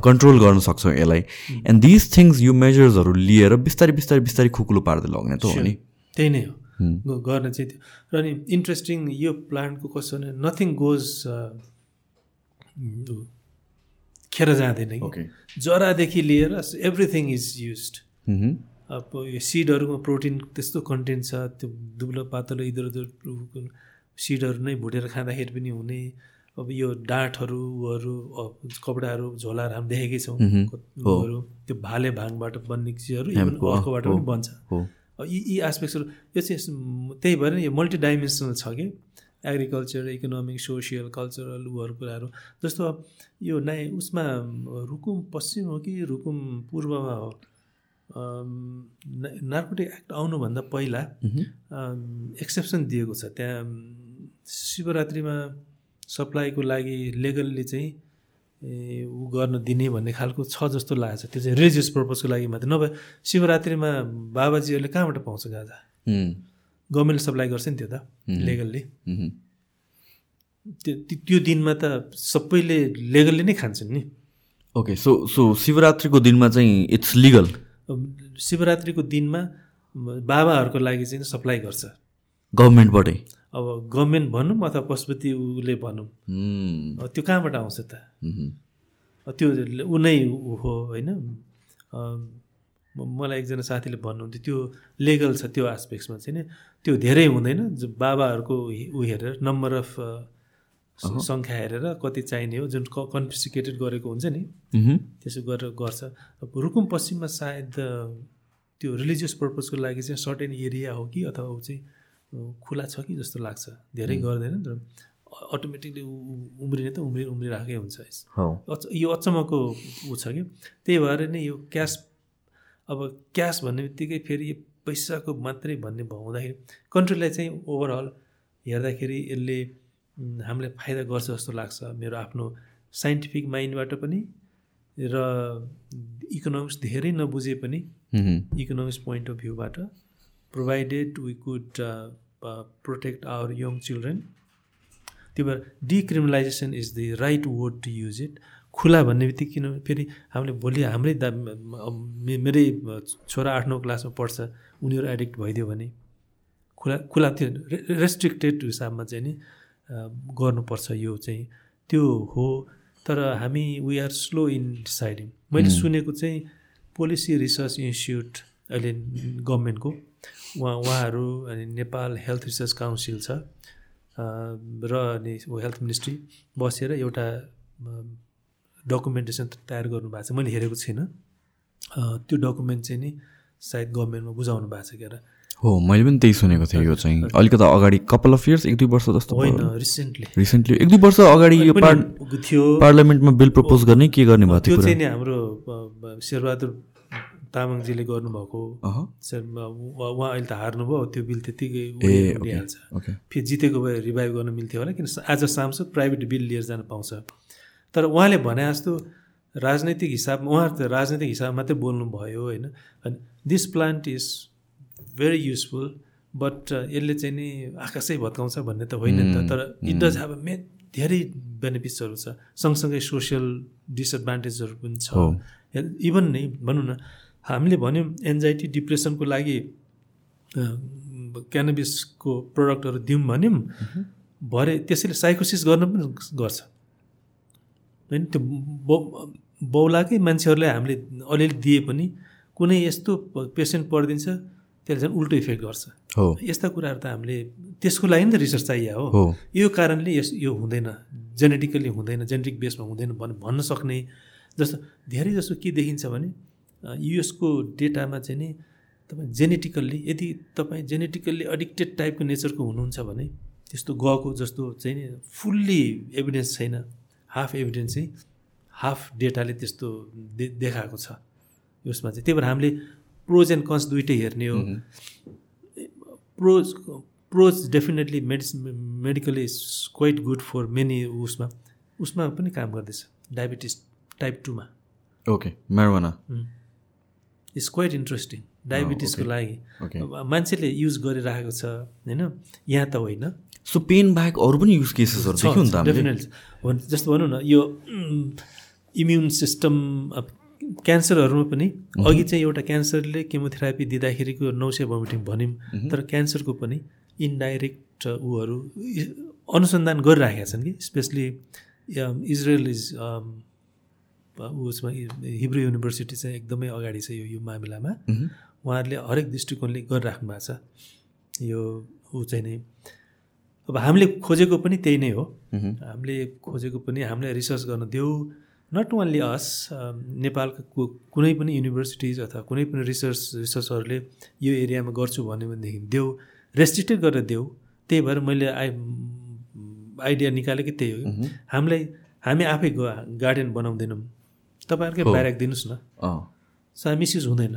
कन्ट्रोल गर्न सक्छौँ यसलाई? एन्ड दिज थिङ्स यो मेजर्सहरू लिएर बिस्तारै बिस्तारै बिस्तारै खुकुलो पार्दै लग्ने त हो नि। त्यही नै हो। गर्न चाहिँ त्यो। र अनि इन्ट्रेस्टिङ यो प्लान्टको कस्तो भने नथिङ गोज खेर जाँदैन कि। जरादेखि लिएर एभ्रिथिङ इज युज. अब यो सिडहरूमा प्रोटिन त्यस्तो कन्टेन्ट छ त्यो दुब्लो पातलो इधर उधर सिडहरू नै भुटेर खाँदाखेरि पनि हुने। अब यो डाँठहरू ऊहरू कपडाहरू झोलाहरू हामी देखेकै छौँ। ऊहरू त्यो भाले भाङबाट बन्ने चिजहरू इभन अर्कोबाट। पनि बन्छ। यी यी एस्पेक्ट्सहरू यो चाहिँ त्यही भएर यो मल्टिडाइमेन्सनल छ कि? एग्रिकल्चर इकोनोमिक सोसियल कल्चरल उहरू कुराहरू। जस्तो अब यो नाइ उसमा रुकुम पश्चिम हो कि रुकुम पूर्वमा हो? नार्कोटिक एक्ट आउनुभन्दा पहिला एक्सेप्सन दिएको छ। त्यहाँ शिवरात्रिमा सप्लाईको लागि लेगल्ली चाहिँ ऊ गर्न दिने भन्ने खालको छ जस्तो लागेको छ। त्यो चाहिँ रिलिजियस पर्पजको लागि मात्रै। नभए शिवरात्रिमा बाबाजीहरूले कहाँबाट पाउँछ गाजा. गभर्मेन्टले सप्लाई गर्छ नि त्यो त लेगल्ली. त्यो त्यो- दिनमा त सबैले लेगल्ली नै खान्छन् नि। ओके सो सो शिवरात्रिको दिनमा चाहिँ इट्स लिगल शिवरात्रिको दिनमा बाबाहरूको लागि चाहिँ सप्लाई गर्छ। गभर्मेन्टबाटै? अब गभर्मेन्ट भनौँ अथवा पशुपति उसले भनौँ। त्यो कहाँबाट आउँछ त? त्यो ऊ नै हो होइन? मलाई एकजना साथीले भन्नुहुन्थ्यो त्यो लेगल छ त्यो आस्पेक्ट्समा चाहिँ नि त्यो धेरै हुँदैन बाबाहरूको ऊ हेरेर नम्बर अफ सङ्ख्या हेरेर कति चाहिने हो जुन कन्फिसिकेटेड गरेको हुन्छ नि. त्यसो गरेर गर्छ। रुकुम पश्चिममा सायद त्यो रिलिजियस पर्पजको लागि चाहिँ सर्टेन एरिया हो कि अथवा ऊ चाहिँ खुला छ कि जस्तो लाग्छ। धेरै गर्दैन तर अटोमेटिकली उम्रिने त उम्रि उम्रिरहेकै हुन्छ अच- यो अचम्मको ऊ छ कि। त्यही भएर नै यो क्यास अब क्यास भन्ने बित्तिकै फेरि यो पैसाको मात्रै भन्ने हुँदाखेरि कन्ट्रीलाई चाहिँ ओभरअल हेर्दाखेरि यसले हामीलाई फाइदा गर्छ जस्तो लाग्छ मेरो आफ्नो साइन्टिफिक माइन्डबाट पनि र इकोनोमिक्स धेरै नबुझे पनि. Economics point of भ्यूबाट provided we could protect our young children त्यो भएर decriminalisation is the right word to use it खुला भन्ने बित्तिकै किन फेरि हामीले भोलि हाम्रै दा मेरै छोरा आठ नौ क्लासमा पढ्छ उनीहरू एडिक्ट भइदियो भने खुला खुला त्यो रेस्ट्रिक्टेड हिसाबमा चाहिँ नि गर्नुपर्छ यो चाहिँ। त्यो हो तर हामी we are slow in deciding मैले सुनेको चाहिँ पोलिसी रिसर्च इन्स्टिच्युट अहिले गभर्मेन्टको उहाँ उहाँहरू अनि नेपाल हेल्थ रिसर्च काउन्सिल छ र अनि हेल्थ मिनिस्ट्री बसेर एउटा डकुमेन्टेसन तयार गर्नुभएको छ। मैले हेरेको छुइनँ त्यो डकुमेन्ट चाहिँ नि सायद गभर्मेन्टमा बुझाउनु भएको छ क्या हो मैले पनि त्यही सुनेको थिएँ यो चाहिँ। अलिकति अगाडि कपाल अफ इयर्स एक दुई वर्ष जस्तो होइन रिसेन्टली रिसेन्टली एक दुई वर्ष अगाडि यो पार्ट थियो। पार्लियामेन्टमा बिल प्रपोज गर्ने के गर्ने भएको थियो त्यो चाहिँ नि हाम्रो शेरबहादुर तामाङजीले गर्नुभएको उहाँ अहिले त हार्नुभयो त्यो बिल ओके उडिहाल्छ फेरि जितेको भए रिभाइभ गर्न मिल्थ्यो होला किन आज सांसद प्राइभेट बिल लिएर जान पाउँछ। तर उहाँले भने जस्तो राजनैतिक हिसाबमा उहाँहरू त राजनैतिक हिसाबमा मात्रै बोल्नु भयो होइन? अनि this plant is very useful but यसले चाहिँ नि आकाशै भत्काउँछ भन्ने त होइन नि त तर इट डज हेभ मे धेरै बेनिफिट्सहरू छ। सँगसँगै सोसियल डिसएडभान्टेजहरू पनि छ। इभन नै भनौँ न हामीले भन्यौँ एन्जाइटी डिप्रेसनको लागि क्यानबिसको प्रडक्टहरू दिउँ भन्यौँ। भरे त्यसैले साइकोसिस गर्न पनि गर्छ। होइन त्यो बौ बौलाकै मान्छेहरूलाई हामीले अलिअलि दिए पनि कुनै यस्तो पेसेन्ट परिदिन्छ त्यसले झन् उल्टो इफेक्ट गर्छ। हो। यस्ता कुराहरू त हामीले त्यसको लागि नि त रिसर्च चाहियो हो। यो कारणले यस यो हुँदैन जेनेटिकली हुँदैन जेनेटिक बेसमा हुँदैन भन् भन्न सक्ने जस्तो धेरै जसो के देखिन्छ भने युएसको डेटामा चाहिँ नि तपाईँ जेनेटिकल्ली यदि तपाईँ जेनेटिकल्ली एडिक्टेड टाइपको नेचरको हुनुहुन्छ भने त्यस्तो गएको जस्तो चाहिँ नि फुल्ली एभिडेन्स छैन। हाफ एभिडेन्स चाहिँ हाफ डेटाले त्यस्तो दे देखाएको छ। यसमा चाहिँ त्यही भएर हामीले प्रोज एन्ड कन्स दुइटै हेर्ने हो। Pros pros definitely medicine medically is quite good for many उसमा। उसमा पनि काम गर्दैछ। Diabetes type टूमा okay marijuana is quite interesting डायबिटिसको. लागि मान्छेले युज गरिरहेको छ होइन? यहाँ त होइन। सो पेन बाहेक अरू पनि युज केसेसहरू देख्यो नि डेफिनेटली जस्तो भनौँ न यो इम्युन सिस्टम क्यान्सरहरूमा पनि अघि चाहिँ एउटा क्यान्सरले केमोथेरापी दिँदाखेरिको नौसे भमिटिङ भन्यौँ। तर क्यान्सरको पनि इन्डाइरेक्ट ऊहरू अनुसन्धान गरिराखेका छन् कि? स्पेसली इजरायल इज उसमा हिब्रू युनिभर्सिटी चाहिँ एकदमै अगाडि छ यो यो मामिलामा। उहाँहरूले हरेक दृष्टिकोणले गरिराख्नु भएको छ। यो ऊ चाहिँ नै अब हामीले खोजेको पनि त्यही नै हो। हामीले खोजेको पनि हामीलाई रिसर्च गर्न देऊ। नट ओन्ली अस नेपालको कुनै पनि युनिभर्सिटिज अथवा कुनै पनि रिसर्च रिसर्चहरूले यो एरियामा गर्छु भन्यो भनेदेखि देऊ। रेस्ट्रिक्टेड गरेर देऊ। त्यही भएर मैले आइ आइडिया निकालेकै त्यही हो। हामीलाई हामी आफै गार्डन बनाउँदैनौँ। तपाईँहरूकै। ब्यारेक दिनुहोस् न। सा मिसयुज हुँदैन।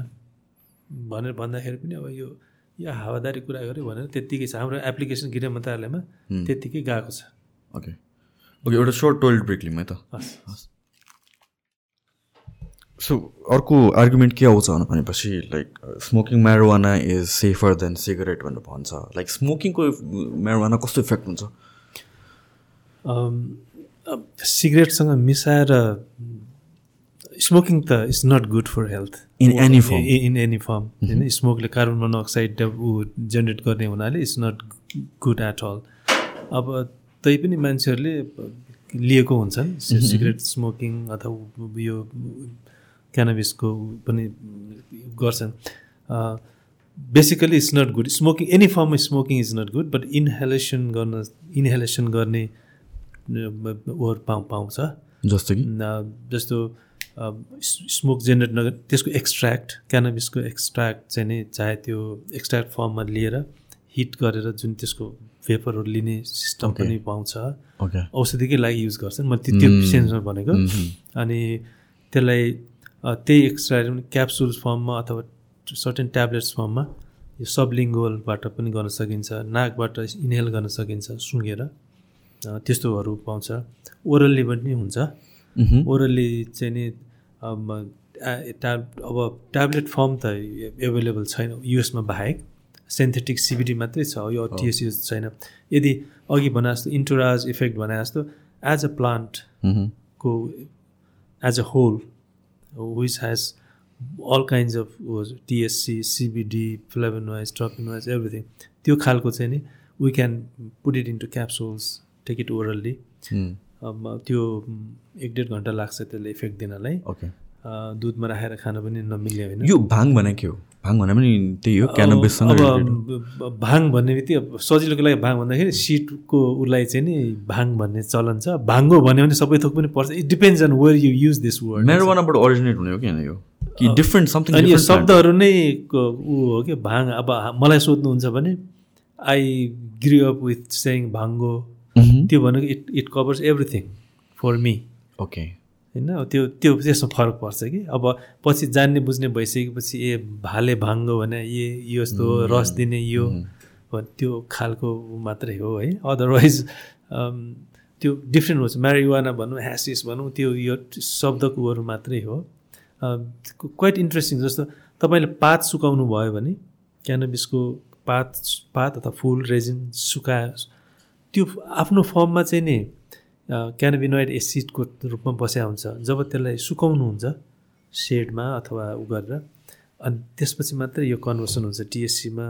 भनेर भन्दाखेरि पनि अब यो यो हावादारी कुरा गऱ्यो भनेर त्यत्तिकै छ। हाम्रो एप्लिकेसन गृह मन्त्रालयमा। त्यत्तिकै गएको छ। ओके। ओके एउटा सर्ट टोइलेट ब्रेक लिउँ है त। हस्। सो अर्को आर्गुमेन्ट के आउँछ भनेपछि like smoking marijuana is safer than cigarette भनेर भन्छ। लाइक स्मोकिङको म्यारोवाना कस्तो इफेक्ट हुन्छ? सिगरेटसँग मिसाएर स्मोकिङ त is not good for health In any form. In any form होइन स्मोकले कार्बन मोनोअक्साइड ऊ जेनेरेट गर्ने हुनाले it's not good at all अब तै पनि मान्छेहरूले लिएको हुन्छन् सिगरेट स्मोकिङ अथवा यो क्यानाबिसको पनि गर्छन्। Basically it's not good smoking any form smoking is not good but inhalation गर्न इनहेलेसन गर्ने ओर पाउ पाउँछ। जस्तो कि? जस्तो स्मोक जेनेरेट नगर त्यसको एक्सट्र्याक्ट क्यानाबिसको एक्सट्र्याक्ट चाहिँ नि चाहे त्यो एक्सट्र्याक्ट फर्ममा लिएर हिट गरेर जुन त्यसको भेपरहरू लिने सिस्टम. पनि पाउँछ औषधिकै लागि युज गर्छन् म त्यो त्यो. सेन्समा भनेको मह्म। अनि त्यसलाई त्यही एक्सट्रा क्याप्सुल फर्ममा अथवा सर्टेन ट्याब्लेट्स फर्ममा यो सबलिङ्गोलबाट पनि गर्न सकिन्छ नाकबाट इनहेल गर्न सकिन्छ सुँगेर त्यस्तोहरू पाउँछ ओरल्ली पनि हुन्छ। ओरल्ली चाहिँ नि ट्याब अब ट्याब्लेट फर्म त एभाइलेबल छैन युएसमा बाहेक। सिन्थेटिक सिबिडी मात्रै छ यो टिएस युज छैन। यदि अघि भने जस्तो इन्टोराज इफेक्ट भने जस्तो एज अ प्लान्ट मह्म। को as a whole which has all kinds of THC CBD flavonoids terpenoids everything त्यो खालको चाहिँ नि we can put it into capsules take it orally त्यो एक डेढ घन्टा लाग्छ त्यसले इफेक्ट दिनलाई। ओके दुधमा राखेर खान पनि नमिल्ने होइन। यो भाङ भने के हो? भाङ भने पनि त्यही हो क्यानबिससँग अब भाङ भन्ने बित्तिकै सजिलोको लागि भाङ भन्दाखेरि सिटको उसलाई चाहिँ नि भाङ भन्ने चलन छ। भाङ्गो भन्यो भने सबै थोक पनि पर्छ। It depends on where you use this word म्यारोवानाबाट originate हुने हो कि यो? कि डिफ्रेन्ट समथिङ अनि यो शब्दहरू नै ऊ हो कि? भाङ। अब मलाई सोध्नुहुन्छ भने आई ग्री अप विथ सेङ भाङ्गो। त्यो भनेको it it covers everything for me okay होइन? त्यो त्यो त्यसमा फरक पर्छ कि? अब पछि जान्ने बुझ्ने भइसकेपछि ए भाले भाङ्गो भने ए यो यस्तो हो, रस दिने यो भ- त्यो खालको मात्रै हो है? अदरवाइज त्यो डिफ्रेन्ट हुन्छ। म्यारिवाना भनौँ ह्यासिस भनौँ त्यो यो शब्दको ऊहरू मात्रै हो। क्वाइट इन्ट्रेस्टिङ जस्तो तपाईँले पात सुकाउनु भयो भने क्यानबिसको पात पात अथवा फुल रेजिन सुका त्यो आफ्नो फर्ममा चाहिँ नि क्यानबिनोइड एसिडको रूपमा बस्या हुन्छ। जब त्यसलाई सुकाउनुहुन्छ सेडमा अथवा उ गरेर अनि त्यसपछि मात्रै यो कन्भर्सन हुन्छ। टिएससीमा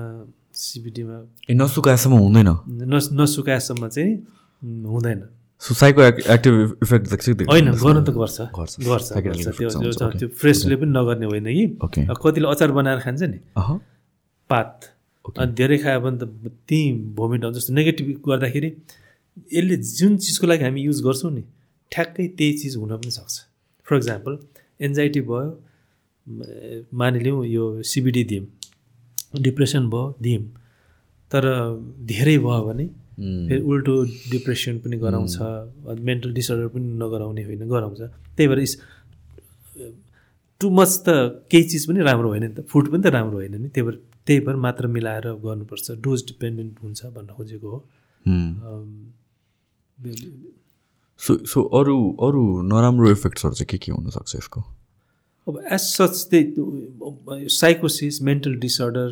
सिबिडीमा। ए नसुकाएसम्म हुँदैन? नस नसुकाएसम्म चाहिँ हुँदैन। सो साइको एक्टिभ इफेक्ट होइन गर्नु त गर्छ। गर्छ। त्यो फ्रेसले पनि नगर्ने होइन कि? कतिले अचार बनाएर खान्छ नि? पात। अनि धेरै खायो भने त त्यहीँ भोमिट आउँछ जस्तो नेगेटिभ गर्दाखेरि यसले जुन चिजको लागि हामी युज गर्छौँ नि ठ्याक्कै त्यही चिज हुन पनि सक्छ। फर इक्जाम्पल एन्जाइटी भयो मानिलिउँ यो सिबिडी दियौँ डिप्रेसन भयो दियौँ तर धेरै भयो भने फेरि उल्टो डिप्रेसन पनि गराउँछ मेन्टल डिसअर्डर पनि नगराउने होइन गराउँछ। त्यही भएर इस- टु मच त केही चिज पनि राम्रो होइन नि त फुड पनि त राम्रो होइन नि त्यही भएर त्यही भएर मात्र मिलाएर गर्नुपर्छ। डोज डिपेन्डेन्ट हुन्छ भन्न खोजेको हो। सो सो अरू अरू नराम्रो इफेक्ट्सहरू चाहिँ के के हुनसक्छ यसको? अब एज सच त्यही साइकोसिस मेन्टल डिसअर्डर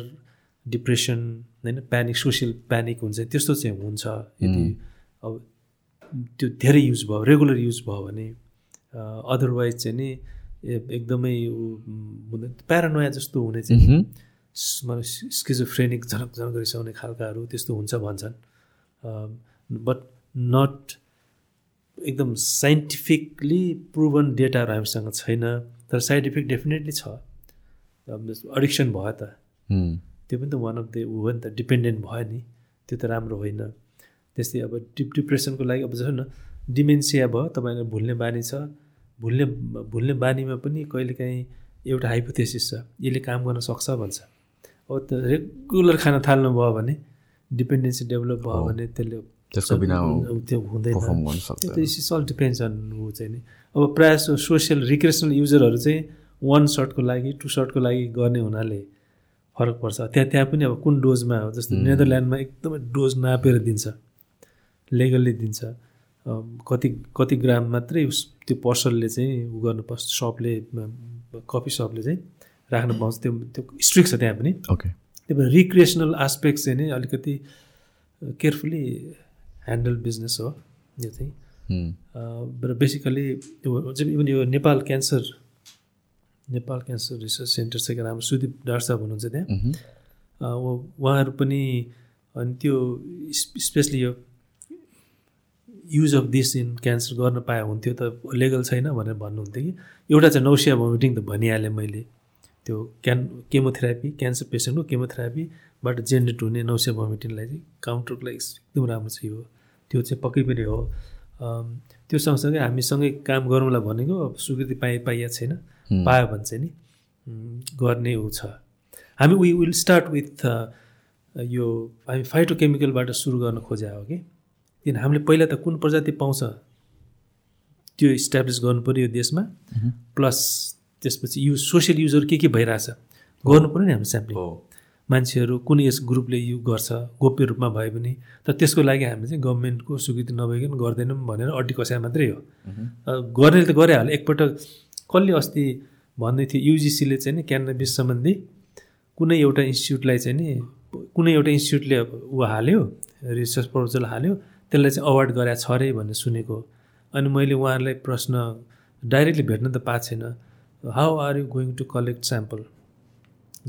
डिप्रेसन होइन प्यानिक सोसियल प्यानिक हुन्छ त्यस्तो चाहिँ हुन्छ। यदि अब त्यो धेरै युज भयो रेगुलर युज भयो भने अदरवाइज चाहिँ नि एकदमै प्यारानोया जस्तो हुने चाहिँ मलाई स्किजोफ्रेनिक झनक झनक रिसाउने खालकाहरू त्यस्तो हुन्छ भन्छन्। बट नट एकदम साइन्टिफिकली प्रुभन डेटाहरू हामीसँग छैन तर साइड इफेक्ट डेफिनेटली छ एडिक्सन भयो त। त्यो पनि त वान अफ द ऊ हो नि त डिपेन्डेन्ट भयो नि। त्यो त राम्रो होइन। त्यस्तै अब डिप डिप्रेसनको लागि अब जस्तो न डिमेन्सिया भयो तपाईँलाई भुल्ने बानी छ। भुल्ने भुल्ने बानीमा पनि कहिलेकाहीँ एउटा हाइपोथेसिस छ। यसले काम गर्न सक्छ भन्छ। अब त रेगुलर खान थाल्नु भयो भने डिपेन्डेन्सी डेभलप भयो भने त्यसले त्यसको बिना त्यो हुँदैन। त्यो त इट्स अल डिपेन्ड्स अन ऊ चाहिँ नि। अब प्रायः जस्तो सोसियल रिक्रेसनल युजरहरू चाहिँ वान सर्टको लागि टु सर्टको लागि गर्ने हुनाले फरक पर्छ। त्यहाँ त्यहाँ पनि अब कुन डोजमा हो? जस्तो नेदरल्यान्डमा एकदमै डोज नापेर दिन्छ। लिगल्ली दिन्छ। कति कति ग्राम मात्रै उस त्यो पसलले चाहिँ उ गर्नुपर्छ। सपले कफी सपले चाहिँ। राख्न पाउँछ। त्यो त्यो स्ट्रिक्ट छ त्यहाँ पनि। ओके त्यही भएर रिक्रिएसनल आस्पेक्ट चाहिँ नि अलिकति केयरफुली ह्यान्डल बिजनेस हो यो चाहिँ। र बेसिकली इभन यो Nepal cancer Nepal cancer research centre छ राम्रो सुदीप डाक्टर साहब हुनुहुन्छ त्यहाँ। उ- उहाँहरू पनि अनि त्यो स्पेसली यो use of this in cancer गर्न पाए हुन्थ्यो त लिगल छैन भनेर भन्नुहुन्थ्यो कि। एउटा चाहिँ नौसिया भोमिटिङ त भनिहालेँ मैले। त्यो क्यान केमोथेरापी क्यान्सर पेसेन्टको केमोथेरापीबाट जेनेरेट हुने नौसिया भोमिटिङलाई चाहिँ काउन्टरको लागि एकदम राम्रो छ यो। त्यो चाहिँ पक्कै पनि हो। त्यो सँगसँगै हामीसँगै काम गरौँला भनेको अब स्वीकृति पाइ पाइया छैन। पायो भने चाहिँ नि गर्ने ऊ छ। हामी वी विल स्टार्ट विथ यो हामी फाइटोकेमिकलबाट सुरु गर्न खोजे हो कि? किन हामीले पहिला त कुन प्रजाति पाउँछ? त्यो इस्टाब्लिस पऱ्यो यो देशमा। प्लस त्यसपछि युज सोसियल युजहरू के के भइरहेछ? गर्नु पऱ्यो नि हाम्रो स्याम्पलिङ मान्छेहरू कुन यस ग्रुपले यु गर्छ गोप्य रूपमा भए पनि। तर त्यसको लागि हामीले चाहिँ गभर्मेन्टको स्वीकृति नभइकन गर्दैनौँ भनेर अड्डी कसाइ मात्रै हो। गर्नेले त गरिहाल्यो। एकपल्ट कसले अस्ति भन्दै थियो युजिसीले चाहिँ नि क्यानाबिस सम्बन्धी कुनै एउटा इन्स्टिच्युटलाई चाहिँ नि कुनै एउटा इन्स्टिच्युटले ऊ हाल्यो रिसर्च प्रपोजल हाल्यो त्यसलाई चाहिँ अवार्ड गराएको छ अरे भन्ने सुनेको। अनि मैले उहाँहरूलाई प्रश्न डाइरेक्टली भेट्न त पाएको छैन। How are you going to collect sample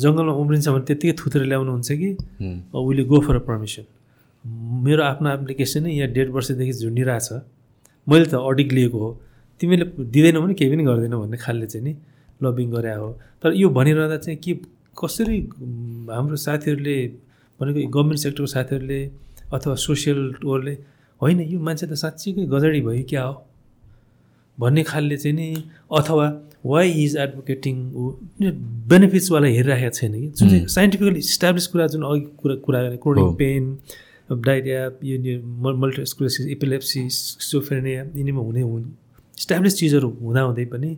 जङ्गलमा उम्रिन्छ भने त्यत्तिकै थुतेर ल्याउनु हुन्छ कि? Will go for a permission मेरो आफ्नो एप्लिकेसनै यहाँ डेढ वर्षदेखि झुन्डिरहेछ मैले त अडिक लिएको हो। तिमीले दिँदैनौ भने केही पनि गर्दैनौ भन्ने खालले चाहिँ नि लबिङ गरे हो। तर यो भनिरहँदा चाहिँ के कसरी हाम्रो साथीहरूले भनेको गभर्मेन्ट सेक्टरको साथीहरूले अथवा सोसियल टोरले होइन यो मान्छे त साँच्चीकै गजडी भयो क्या हो? भन्ने खालले चाहिँ नि अथवा वाइ इज एडभोकेटिङ बेनिफिट्सवाला हेरिराखेको छैन कि जुन चाहिँ साइन्टिफिकली इस्टाब्लिस कुरा जुन अघि कुरा कुरा गरेँ क्रोनिक पेन डाइरिया यो मल्टिस्क्रोसिस इपिलेप्सी सिसोफ्रेनिया यिनीमा हुने हुन् इस्टाब्लिस चिजहरू हुँदाहुँदै पनि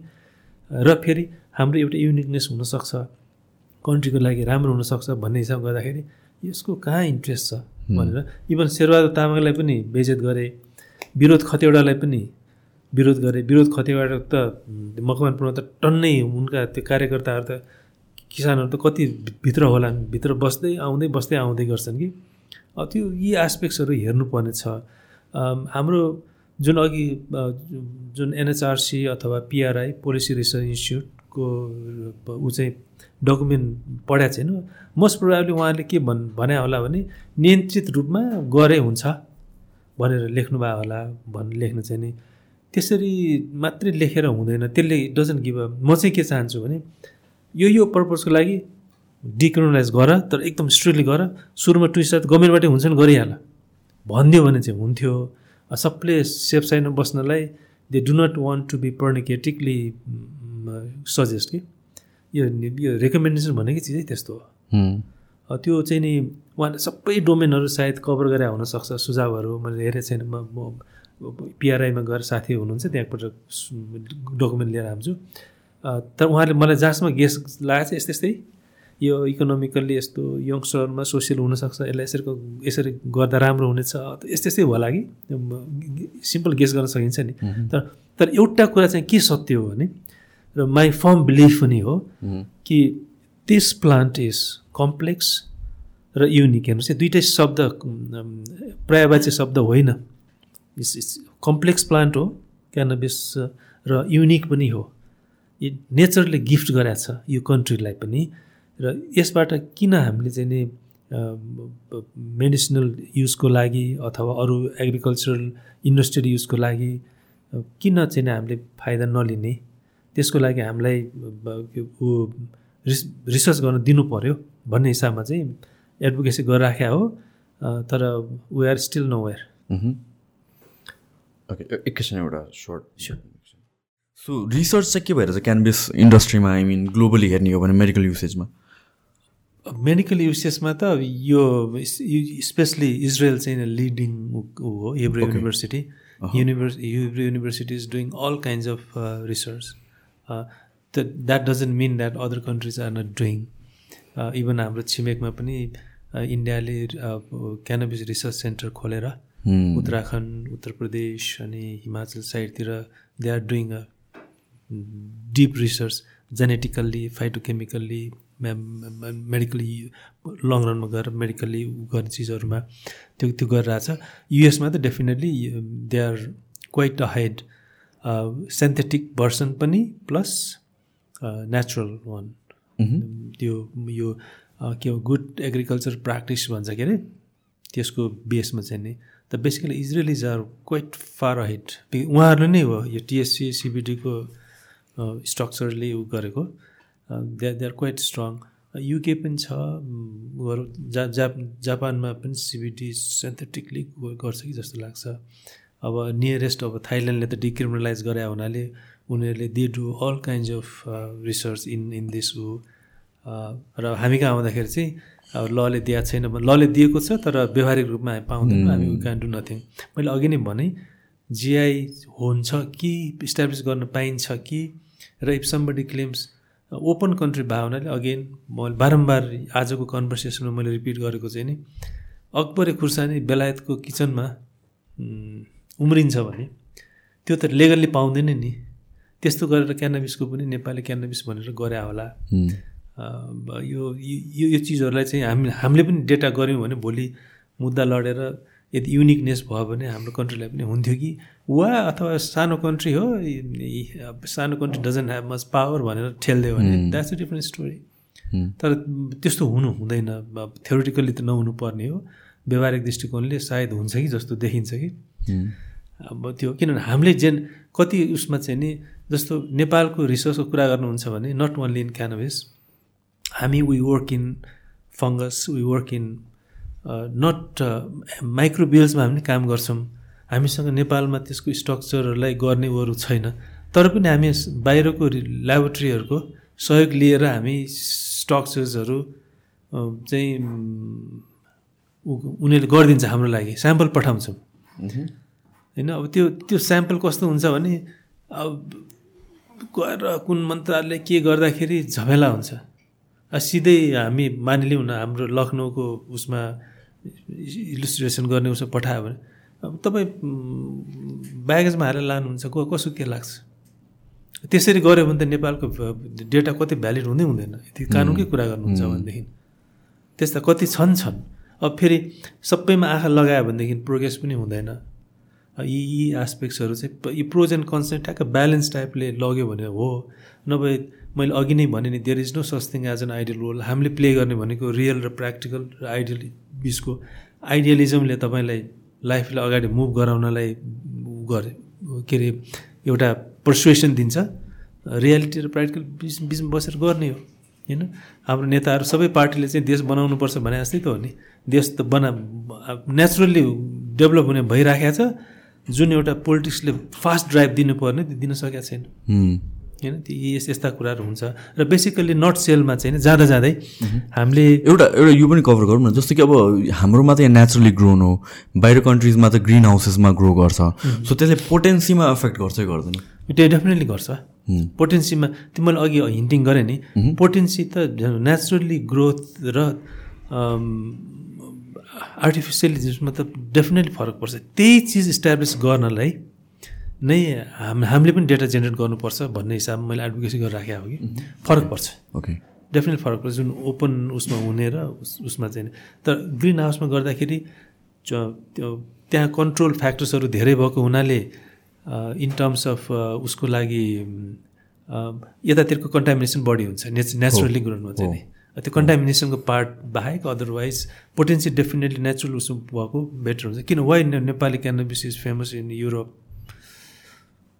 र फेरि हाम्रो एउटा युनिकनेस हुनसक्छ कन्ट्रीको लागि राम्रो हुनसक्छ भन्ने हिसाब गर्दाखेरि यसको कहाँ इन्ट्रेस्ट छ भनेर इभन शेरबहादुर तामाङलाई पनि बेजेत गरे विरोध खतिवडालाई पनि विरोध गरे विरोध खतिवडा त मकवानपुरमा त टन्नै उनका त्यो कार्यकर्ताहरू त किसानहरू त कति भित्र होलान् भित्र बस्दै आउँदै बस्दै आउँदै गर्छन् कि? त्यो यी आस्पेक्ट्सहरू हेर्नुपर्ने छ। हाम्रो जुन अघि जुन एनएचआरसी अथवा पिआरआई पोलिसी रिसर्च इन्स्टिच्युटको ऊ चाहिँ डकुमेन्ट पढाएको छैन। मोस्ट प्रोभाबली उहाँले के भन् भने होला भने नियन्त्रित रूपमा गरे हुन्छ भनेर लेख्नुभयो होला भन्नु लेख्नु चाहिँ नि। त्यसरी मात्रै लेखेर हुँदैन। त्यसले डजन्ट गिभ म चाहिँ के चाहन्छु भने यो यो पर्पजको लागि डिक्रिमिनलाइज गर तर एकदम स्ट्रिक्टली गर। सुरुमा टुइस्ट गभर्मेन्टबाटै हुन्छ नि गरिहाल। भनिदियो भने चाहिँ हुन्थ्यो। सबले सेफ साइडमा बस्नलाई they do not want to be पर्निकेटिकली suggest कि। यो यो रेकमेन्डेसन भनेकै चिजै त्यस्तो हो। त्यो चाहिँ नि उहाँले सबै डोमेनहरू सायद कभर गरे हुनसक्छ सुझावहरू मैले हेरेको छैन म पिआरआईमा गएर साथी हुनुहुन्छ त्यहाँबाट डकुमेन्ट लिएर आउँछु। तर उहाँले मलाई जहाँसम्म गेस लागेको छ यस्तै यस्तै। यो इकोनोमिकल्ली यस्तो यङ्स्टरमा सोसियल हुनसक्छ यसलाई यसरी यसरी गर्दा राम्रो हुनेछ यस्तै यस्तै होला कि सिम्पल गेस गर्न सकिन्छ नि। तर तर एउटा कुरा चाहिँ के सत्य हो भने र माई फर्म बिलिफ पनि हो कि दिस प्लान्ट इज कम्प्लेक्स र युनिक हेर्नुहोस् दुइटै शब्द प्रायवाची शब्द होइन। कम्प्लेक्स प्लान्ट हो क्यानबिस र युनिक पनि हो। नेचरले गिफ्ट गरेको छ यो कन्ट्रीलाई पनि। र यसबाट किन हामीले चाहिँ नि मेडिसिनल युजको लागि अथवा अरू एग्रिकल्चरल इन्डस्ट्रियल युजको लागि किन चाहिँ हामीले फाइदा नलिने? त्यसको लागि हामीलाई ऊ रिस रिसर्च गर्न दिनु पऱ्यो भन्ने हिसाबमा चाहिँ एडभोकेसी गरिराख्या हो। तर we are still nowhere okay एकैछिन एउटा सर्ट सो रिसर्च चाहिँ के भएर चाहिँ क्यानबिस इन्डस्ट्रीमा आई मिन ग्लोबली हेर्ने हो भने मेडिकल युसेजमा मेडिकल युसेसमा त यो स्पेसली इजरायल चाहिँ लिडिङ हो Hebrew university universe Hebrew university is doing all kinds of research that doesn't mean that other countries are not doing even हाम्रो छिमेकमा पनि इन्डियाले क्यानबिस रिसर्च सेन्टर खोलेर उत्तराखण्ड उत्तर प्रदेश अनि हिमाचल साइडतिर they are doing a deep research genetically phytochemically medically long रनमा गएर medically गर्ने चिजहरूमा त्यो त्यो गरिरहेछ। युएसमा त definitely they are quite a hide synthetic version पनि प्लस नेचुरल वान त्यो यो के हो गुड एग्रिकल्चर प्र्याक्टिस भन्छ के अरे? त्यसको बेसमा चाहिँ नि त basically Israelis are quite far ahead उहाँहरू नै हो यो टिएससी सिबिडीको स्ट्रक्चरले उ गरेको। They they are quite strong UK पनि छ जा जा जापानमा पनि सिबिडी सेन्थेटिकली गर्छ कि जस्तो लाग्छ। अब नियरेस्ट अब थाइल्यान्डले त डिक्रिमिनलाइज गरे हुनाले उनीहरूले they do all kinds of research in in this ऊ र हामी कहाँ आउँदाखेरि चाहिँ अब लले दिएको छैन लले दिएको छ तर व्यवहारिक रूपमा हामी पाउँदैनौँ हामी क्यान डु नथिङ मैले अघि नै भने जिआई हुन्छ कि इस्टाब्लिस गर्न पाइन्छ कि र if somebody claims open country भयो हुनाले अगेन मैले बारम्बार आजको कन्भर्सेसनमा मैले रिपिट गरेको चाहिँ नि अकबरे खुर्सानी बेलायतको किचनमा उम्रिन्छ भने त्यो त लेगल्ली पाउँदैन नि। त्यस्तो गरेर क्यानाबिसको पनि नेपाली क्यानाबिस भनेर गरे होला। यो यो यो चिजहरूलाई चाहिँ हामी हामीले पनि डेटा गऱ्यौँ भने भोलि मुद्दा लडेर यदि युनिकनेस भयो भने हाम्रो कन्ट्रीलाई पनि हुन्थ्यो कि? वा अथवा सानो कन्ट्री हो सानो country doesn't have much power भनेर ठेलिदियो भने द्याट्स अ डिफ्रेन्ट स्टोरी तर त्यस्तो हुनु हुँदैन थ्योरिटिकल्ली त नहुनु पर्ने हो। व्यवहारिक दृष्टिकोणले सायद हुन्छ कि जस्तो देखिन्छ कि? अब त्यो किनभने हामीले जेन कति उसमा चाहिँ नि जस्तो नेपालको रिसर्चको कुरा गर्नुहुन्छ भने नट ओन्ली इन क्यानोभिस हामी we work in fungus we work in not माइक्रोबियल्समा हामी काम गर्छौँ। हामीसँग नेपालमा त्यसको स्ट्रक्चरहरूलाई गर्ने अरू छैन। तर पनि हामी बाहिरको ल्याबोरेटरीहरूको सहयोग लिएर हामी स्ट्रक्चर्सहरू चाहिँ उनीहरूले गरिदिन्छ हाम्रो लागि। स्याम्पल पठाउँछौँ। होइन अब त्यो त्यो स्याम्पल कस्तो हुन्छ भने अब गएर कुन मन्त्रालयले के गर्दाखेरि झमेला हुन्छ। सिधै हामी मानिलिउँ न हाम्रो लखनऊको उसमा इलिस्ट्रेसन गर्ने उसमा पठायो भने। अब तपाईँ ब्यागेजमा हालेर लानुहुन्छ को कसो के लाग्छ? त्यसरी गऱ्यो भने त नेपालको डेटा कति भ्यालिड हुँदै हुँदैन। यति कानुनकै कुरा गर्नुहुन्छ भनेदेखि। त्यस्ता कति छन् छन्। अब फेरि सबैमा आँखा लगायो भनेदेखि प्रोग्रेस पनि हुँदैन। यी यी एस्पेक्ट्सहरू चाहिँ यी प्रोज एन्ड कन्सेन्ट ठ्याक्क ब्यालेन्स टाइपले लग्यो भने हो। नभए मैले अघि नै भने नि there is no such thing as an ideal role हामीले प्ले गर्ने भनेको रियल र प्र्याक्टिकल र आइडियल बिचको आइडियलिजमले तपाईँलाई लाइफलाई अगाडि मुभ गराउनलाई गरे के अरे एउटा पर्सुएसन दिन्छ। रियालिटी र प्र्याक्टिकल बिच बिचमा बसेर गर्ने हो होइन? हाम्रो नेताहरू सबै पार्टीले चाहिँ देश बनाउनुपर्छ भने जस्तै त हो नि। देश त बना नेचुरल्ली डेभलप हुने भइराखेको छ। जुन एउटा पोलिटिक्सले फास्ट ड्राइभ दिनुपर्ने दिन सकेको छैन। होइन? यस यस्ता कुराहरू हुन्छ। र बेसिकल्ली नट सेलमा चाहिँ जाँदा जाँदै हामीले एउटा एउटा यो पनि कभर गरौँ न जस्तो कि अब हाम्रोमा त यहाँ नेचुरली ग्रोन हो बाहिर कन्ट्रिजमा त ग्रिन हाउसेसमा ग्रो गर्छ। सो त्यसले पोटेन्सीमा एफेक्ट गर्छै गर्दैन? त्यो डेफिनेटली गर्छ। पोटेन्सीमा त्यो मैले अघि हिन्टिङ गरेँ नि। पोटेन्सी त नेचुरली ग्रोथ र आर्टिफिसियली मतलब डेफिनेटली फरक पर्छ। त्यही चिज इस्टाब्लिस गर्नलाई नै हाम हामीले पनि डेटा जेनेरेट गर्नुपर्छ भन्ने हिसाबमा मैले एडभोकेसी गरेर राखेको हो कि। फरक पर्छ। ओके डेफिनेटली फरक पर्छ। जुन ओपन उसमा हुने र उसमा चाहिँ तर ग्रिन हाउसमा गर्दाखेरि त्यो त्यहाँ कन्ट्रोल फ्याक्टर्सहरू धेरै भएको हुनाले इन टर्म्स अफ उसको लागि यतातिरको कन्टामिनेसन बढी हुन्छ। नेच नेचुरली ग्रोनमा चाहिँ त्यो कन्टामिनेसनको पार्ट बाहेक अदरवाइज पोटेन्सियल डेफिनेटली नेचुरल उसो भएको बेटर हुन्छ। किन? Why Nepali cannabis is famous in Europe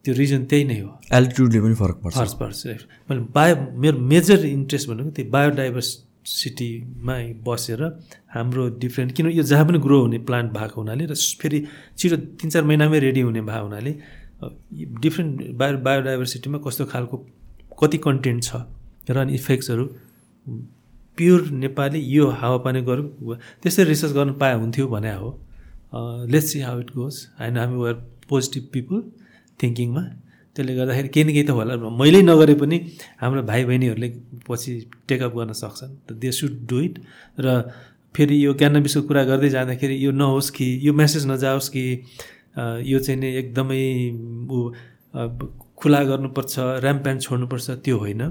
त्यो रिजन त्यही नै हो। एल्टिट्युडले पनि फरक पर्छ। फर्स्ट पर्छ मैले बायो मेरो मेजर इन्ट्रेस्ट भनेको त्यही बायोडाइभर्सिटीमा बसेर हाम्रो डिफ्रेन्ट किन यो जहाँ पनि ग्रो हुने प्लान्ट भएको हुनाले र फेरि छिटो तिन चार महिनामै रेडी हुने भएको हुनाले डिफ्रेन्ट बायो बायोडाइभर्सिटीमा कस्तो खालको कति कन्टेन्ट छ र अनि इफेक्ट्सहरू प्योर नेपाली यो हावापानी गरौँ त्यसरी रिसर्च गर्नु पाए हुन्थ्यो भने हो। Let's see how it goes होइन हामी वर पोजिटिभ पिपुल थिङ्किङमा त्यसले गर्दाखेरि केही न केही त होला। मैले नगरे पनि हाम्रो भाइ बहिनीहरूले पछि टेकअप गर्न सक्छन्। त दे सुड डु इट र फेरि यो क्यानबिसको कुरा गर्दै जाँदाखेरि यो नहोस् कि यो मेसेज नजाओस् कि यो चाहिँ नि एकदमै ऊ खुला गर्नुपर्छ ऱ्याम्प प्यान्ट छोड्नुपर्छ त्यो होइन।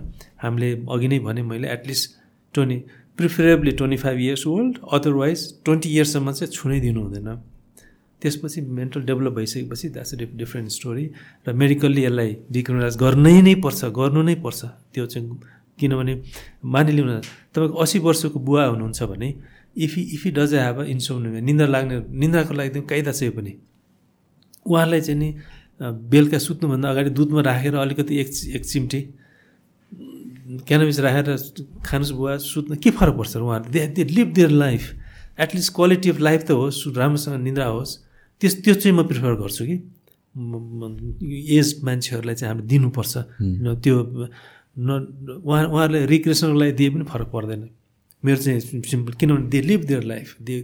हामीले अघि नै भने मैले at least twenty preferably twenty five years old otherwise twenty इयर्ससम्म चाहिँ छुनै दिनु हुँदैन। त्यसपछि मेन्टल डेभलप भइसकेपछि द्याट्स अ डिफ्रेन्ट स्टोरी र मेडिकल्ली यसलाई डिक्रिमिनलाइज गर्नै नै पर्छ गर्नु नै पर्छ। त्यो चाहिँ किनभने मानिलिउँ तपाईँको असी वर्षको बुवा हुनुहुन्छ भने if if he does a insomnia निन्द्रा लाग्ने निन्द्राको लागि काइदा चाहिँ पनि। उहाँलाई चाहिँ नि बेलुका सुत्नुभन्दा अगाडि दुधमा राखेर अलिकति एक एक चिम्टी क्यानबिस राखेर खानुहोस् बुवा सुत्नु के फरक पर्छ उहाँहरूले? They they live their life at least quality of life त होस् राम्रोसँग निन्द्रा होस्। त्यस त्यो चाहिँ म प्रिफर गर्छु कि। एज मान्छेहरूलाई चाहिँ हामीले दिनुपर्छ। त्यो न उहाँ उहाँहरूलाई रिक्रेसनको लागि दिए पनि फरक पर्दैन। मेरो चाहिँ सिम्पल किनभने they live their life they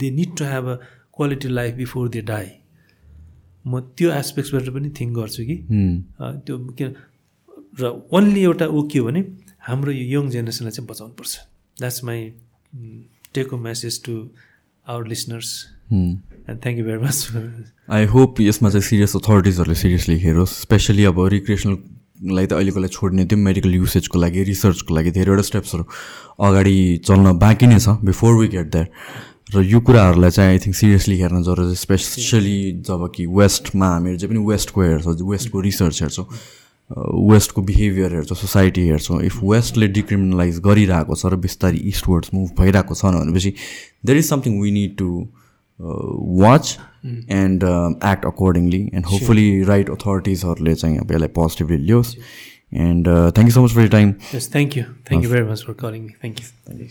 they need to have a quality life before they die म त्यो एस्पेक्ट्सबाट पनि थिङ्क गर्छु कि। त्यो किन र ओन्ली एउटा ऊ के हो भने हाम्रो यो यङ जेनेरेसनलाई चाहिँ बचाउनुपर्छ। That's my take a message to our listeners and thank you very much I hope यसमा चाहिँ सिरियस अथोरिटिजहरूले सिरियसली हेरोस् स्पेसली अब रिक्रिएसनललाई त अहिलेको लागि छोड्ने त्यो मेडिकल युसेजको लागि रिसर्चको लागि धेरैवटा स्टेप्सहरू अगाडि चल्न बाँकी नै छ बिफोर वी गेट द्याट र यो कुराहरूलाई चाहिँ आई थिङ्क सिरियसली हेर्न जरुरी स्पेसली जब कि वेस्टमा हामीहरू चाहिँ पनि वेस्टको हेर्छौँ वेस्टको रिसर्च हेर्छौँ वेस्टको बिहेभियर हेर्छौँ सोसाइटी हेर्छौँ इफ वेस्टले डिक्रिमिनलाइज गरिरहेको छ र बिस्तारै इस्टवर्ड्स मुभ भइरहेको छ भनेपछि there is something we need to watch and act accordingly and hopefully right अथोरिटिजहरूले चाहिँ अब यसलाई positively लियोस् and thank you so much for your time thank you thank you very much for calling me thank you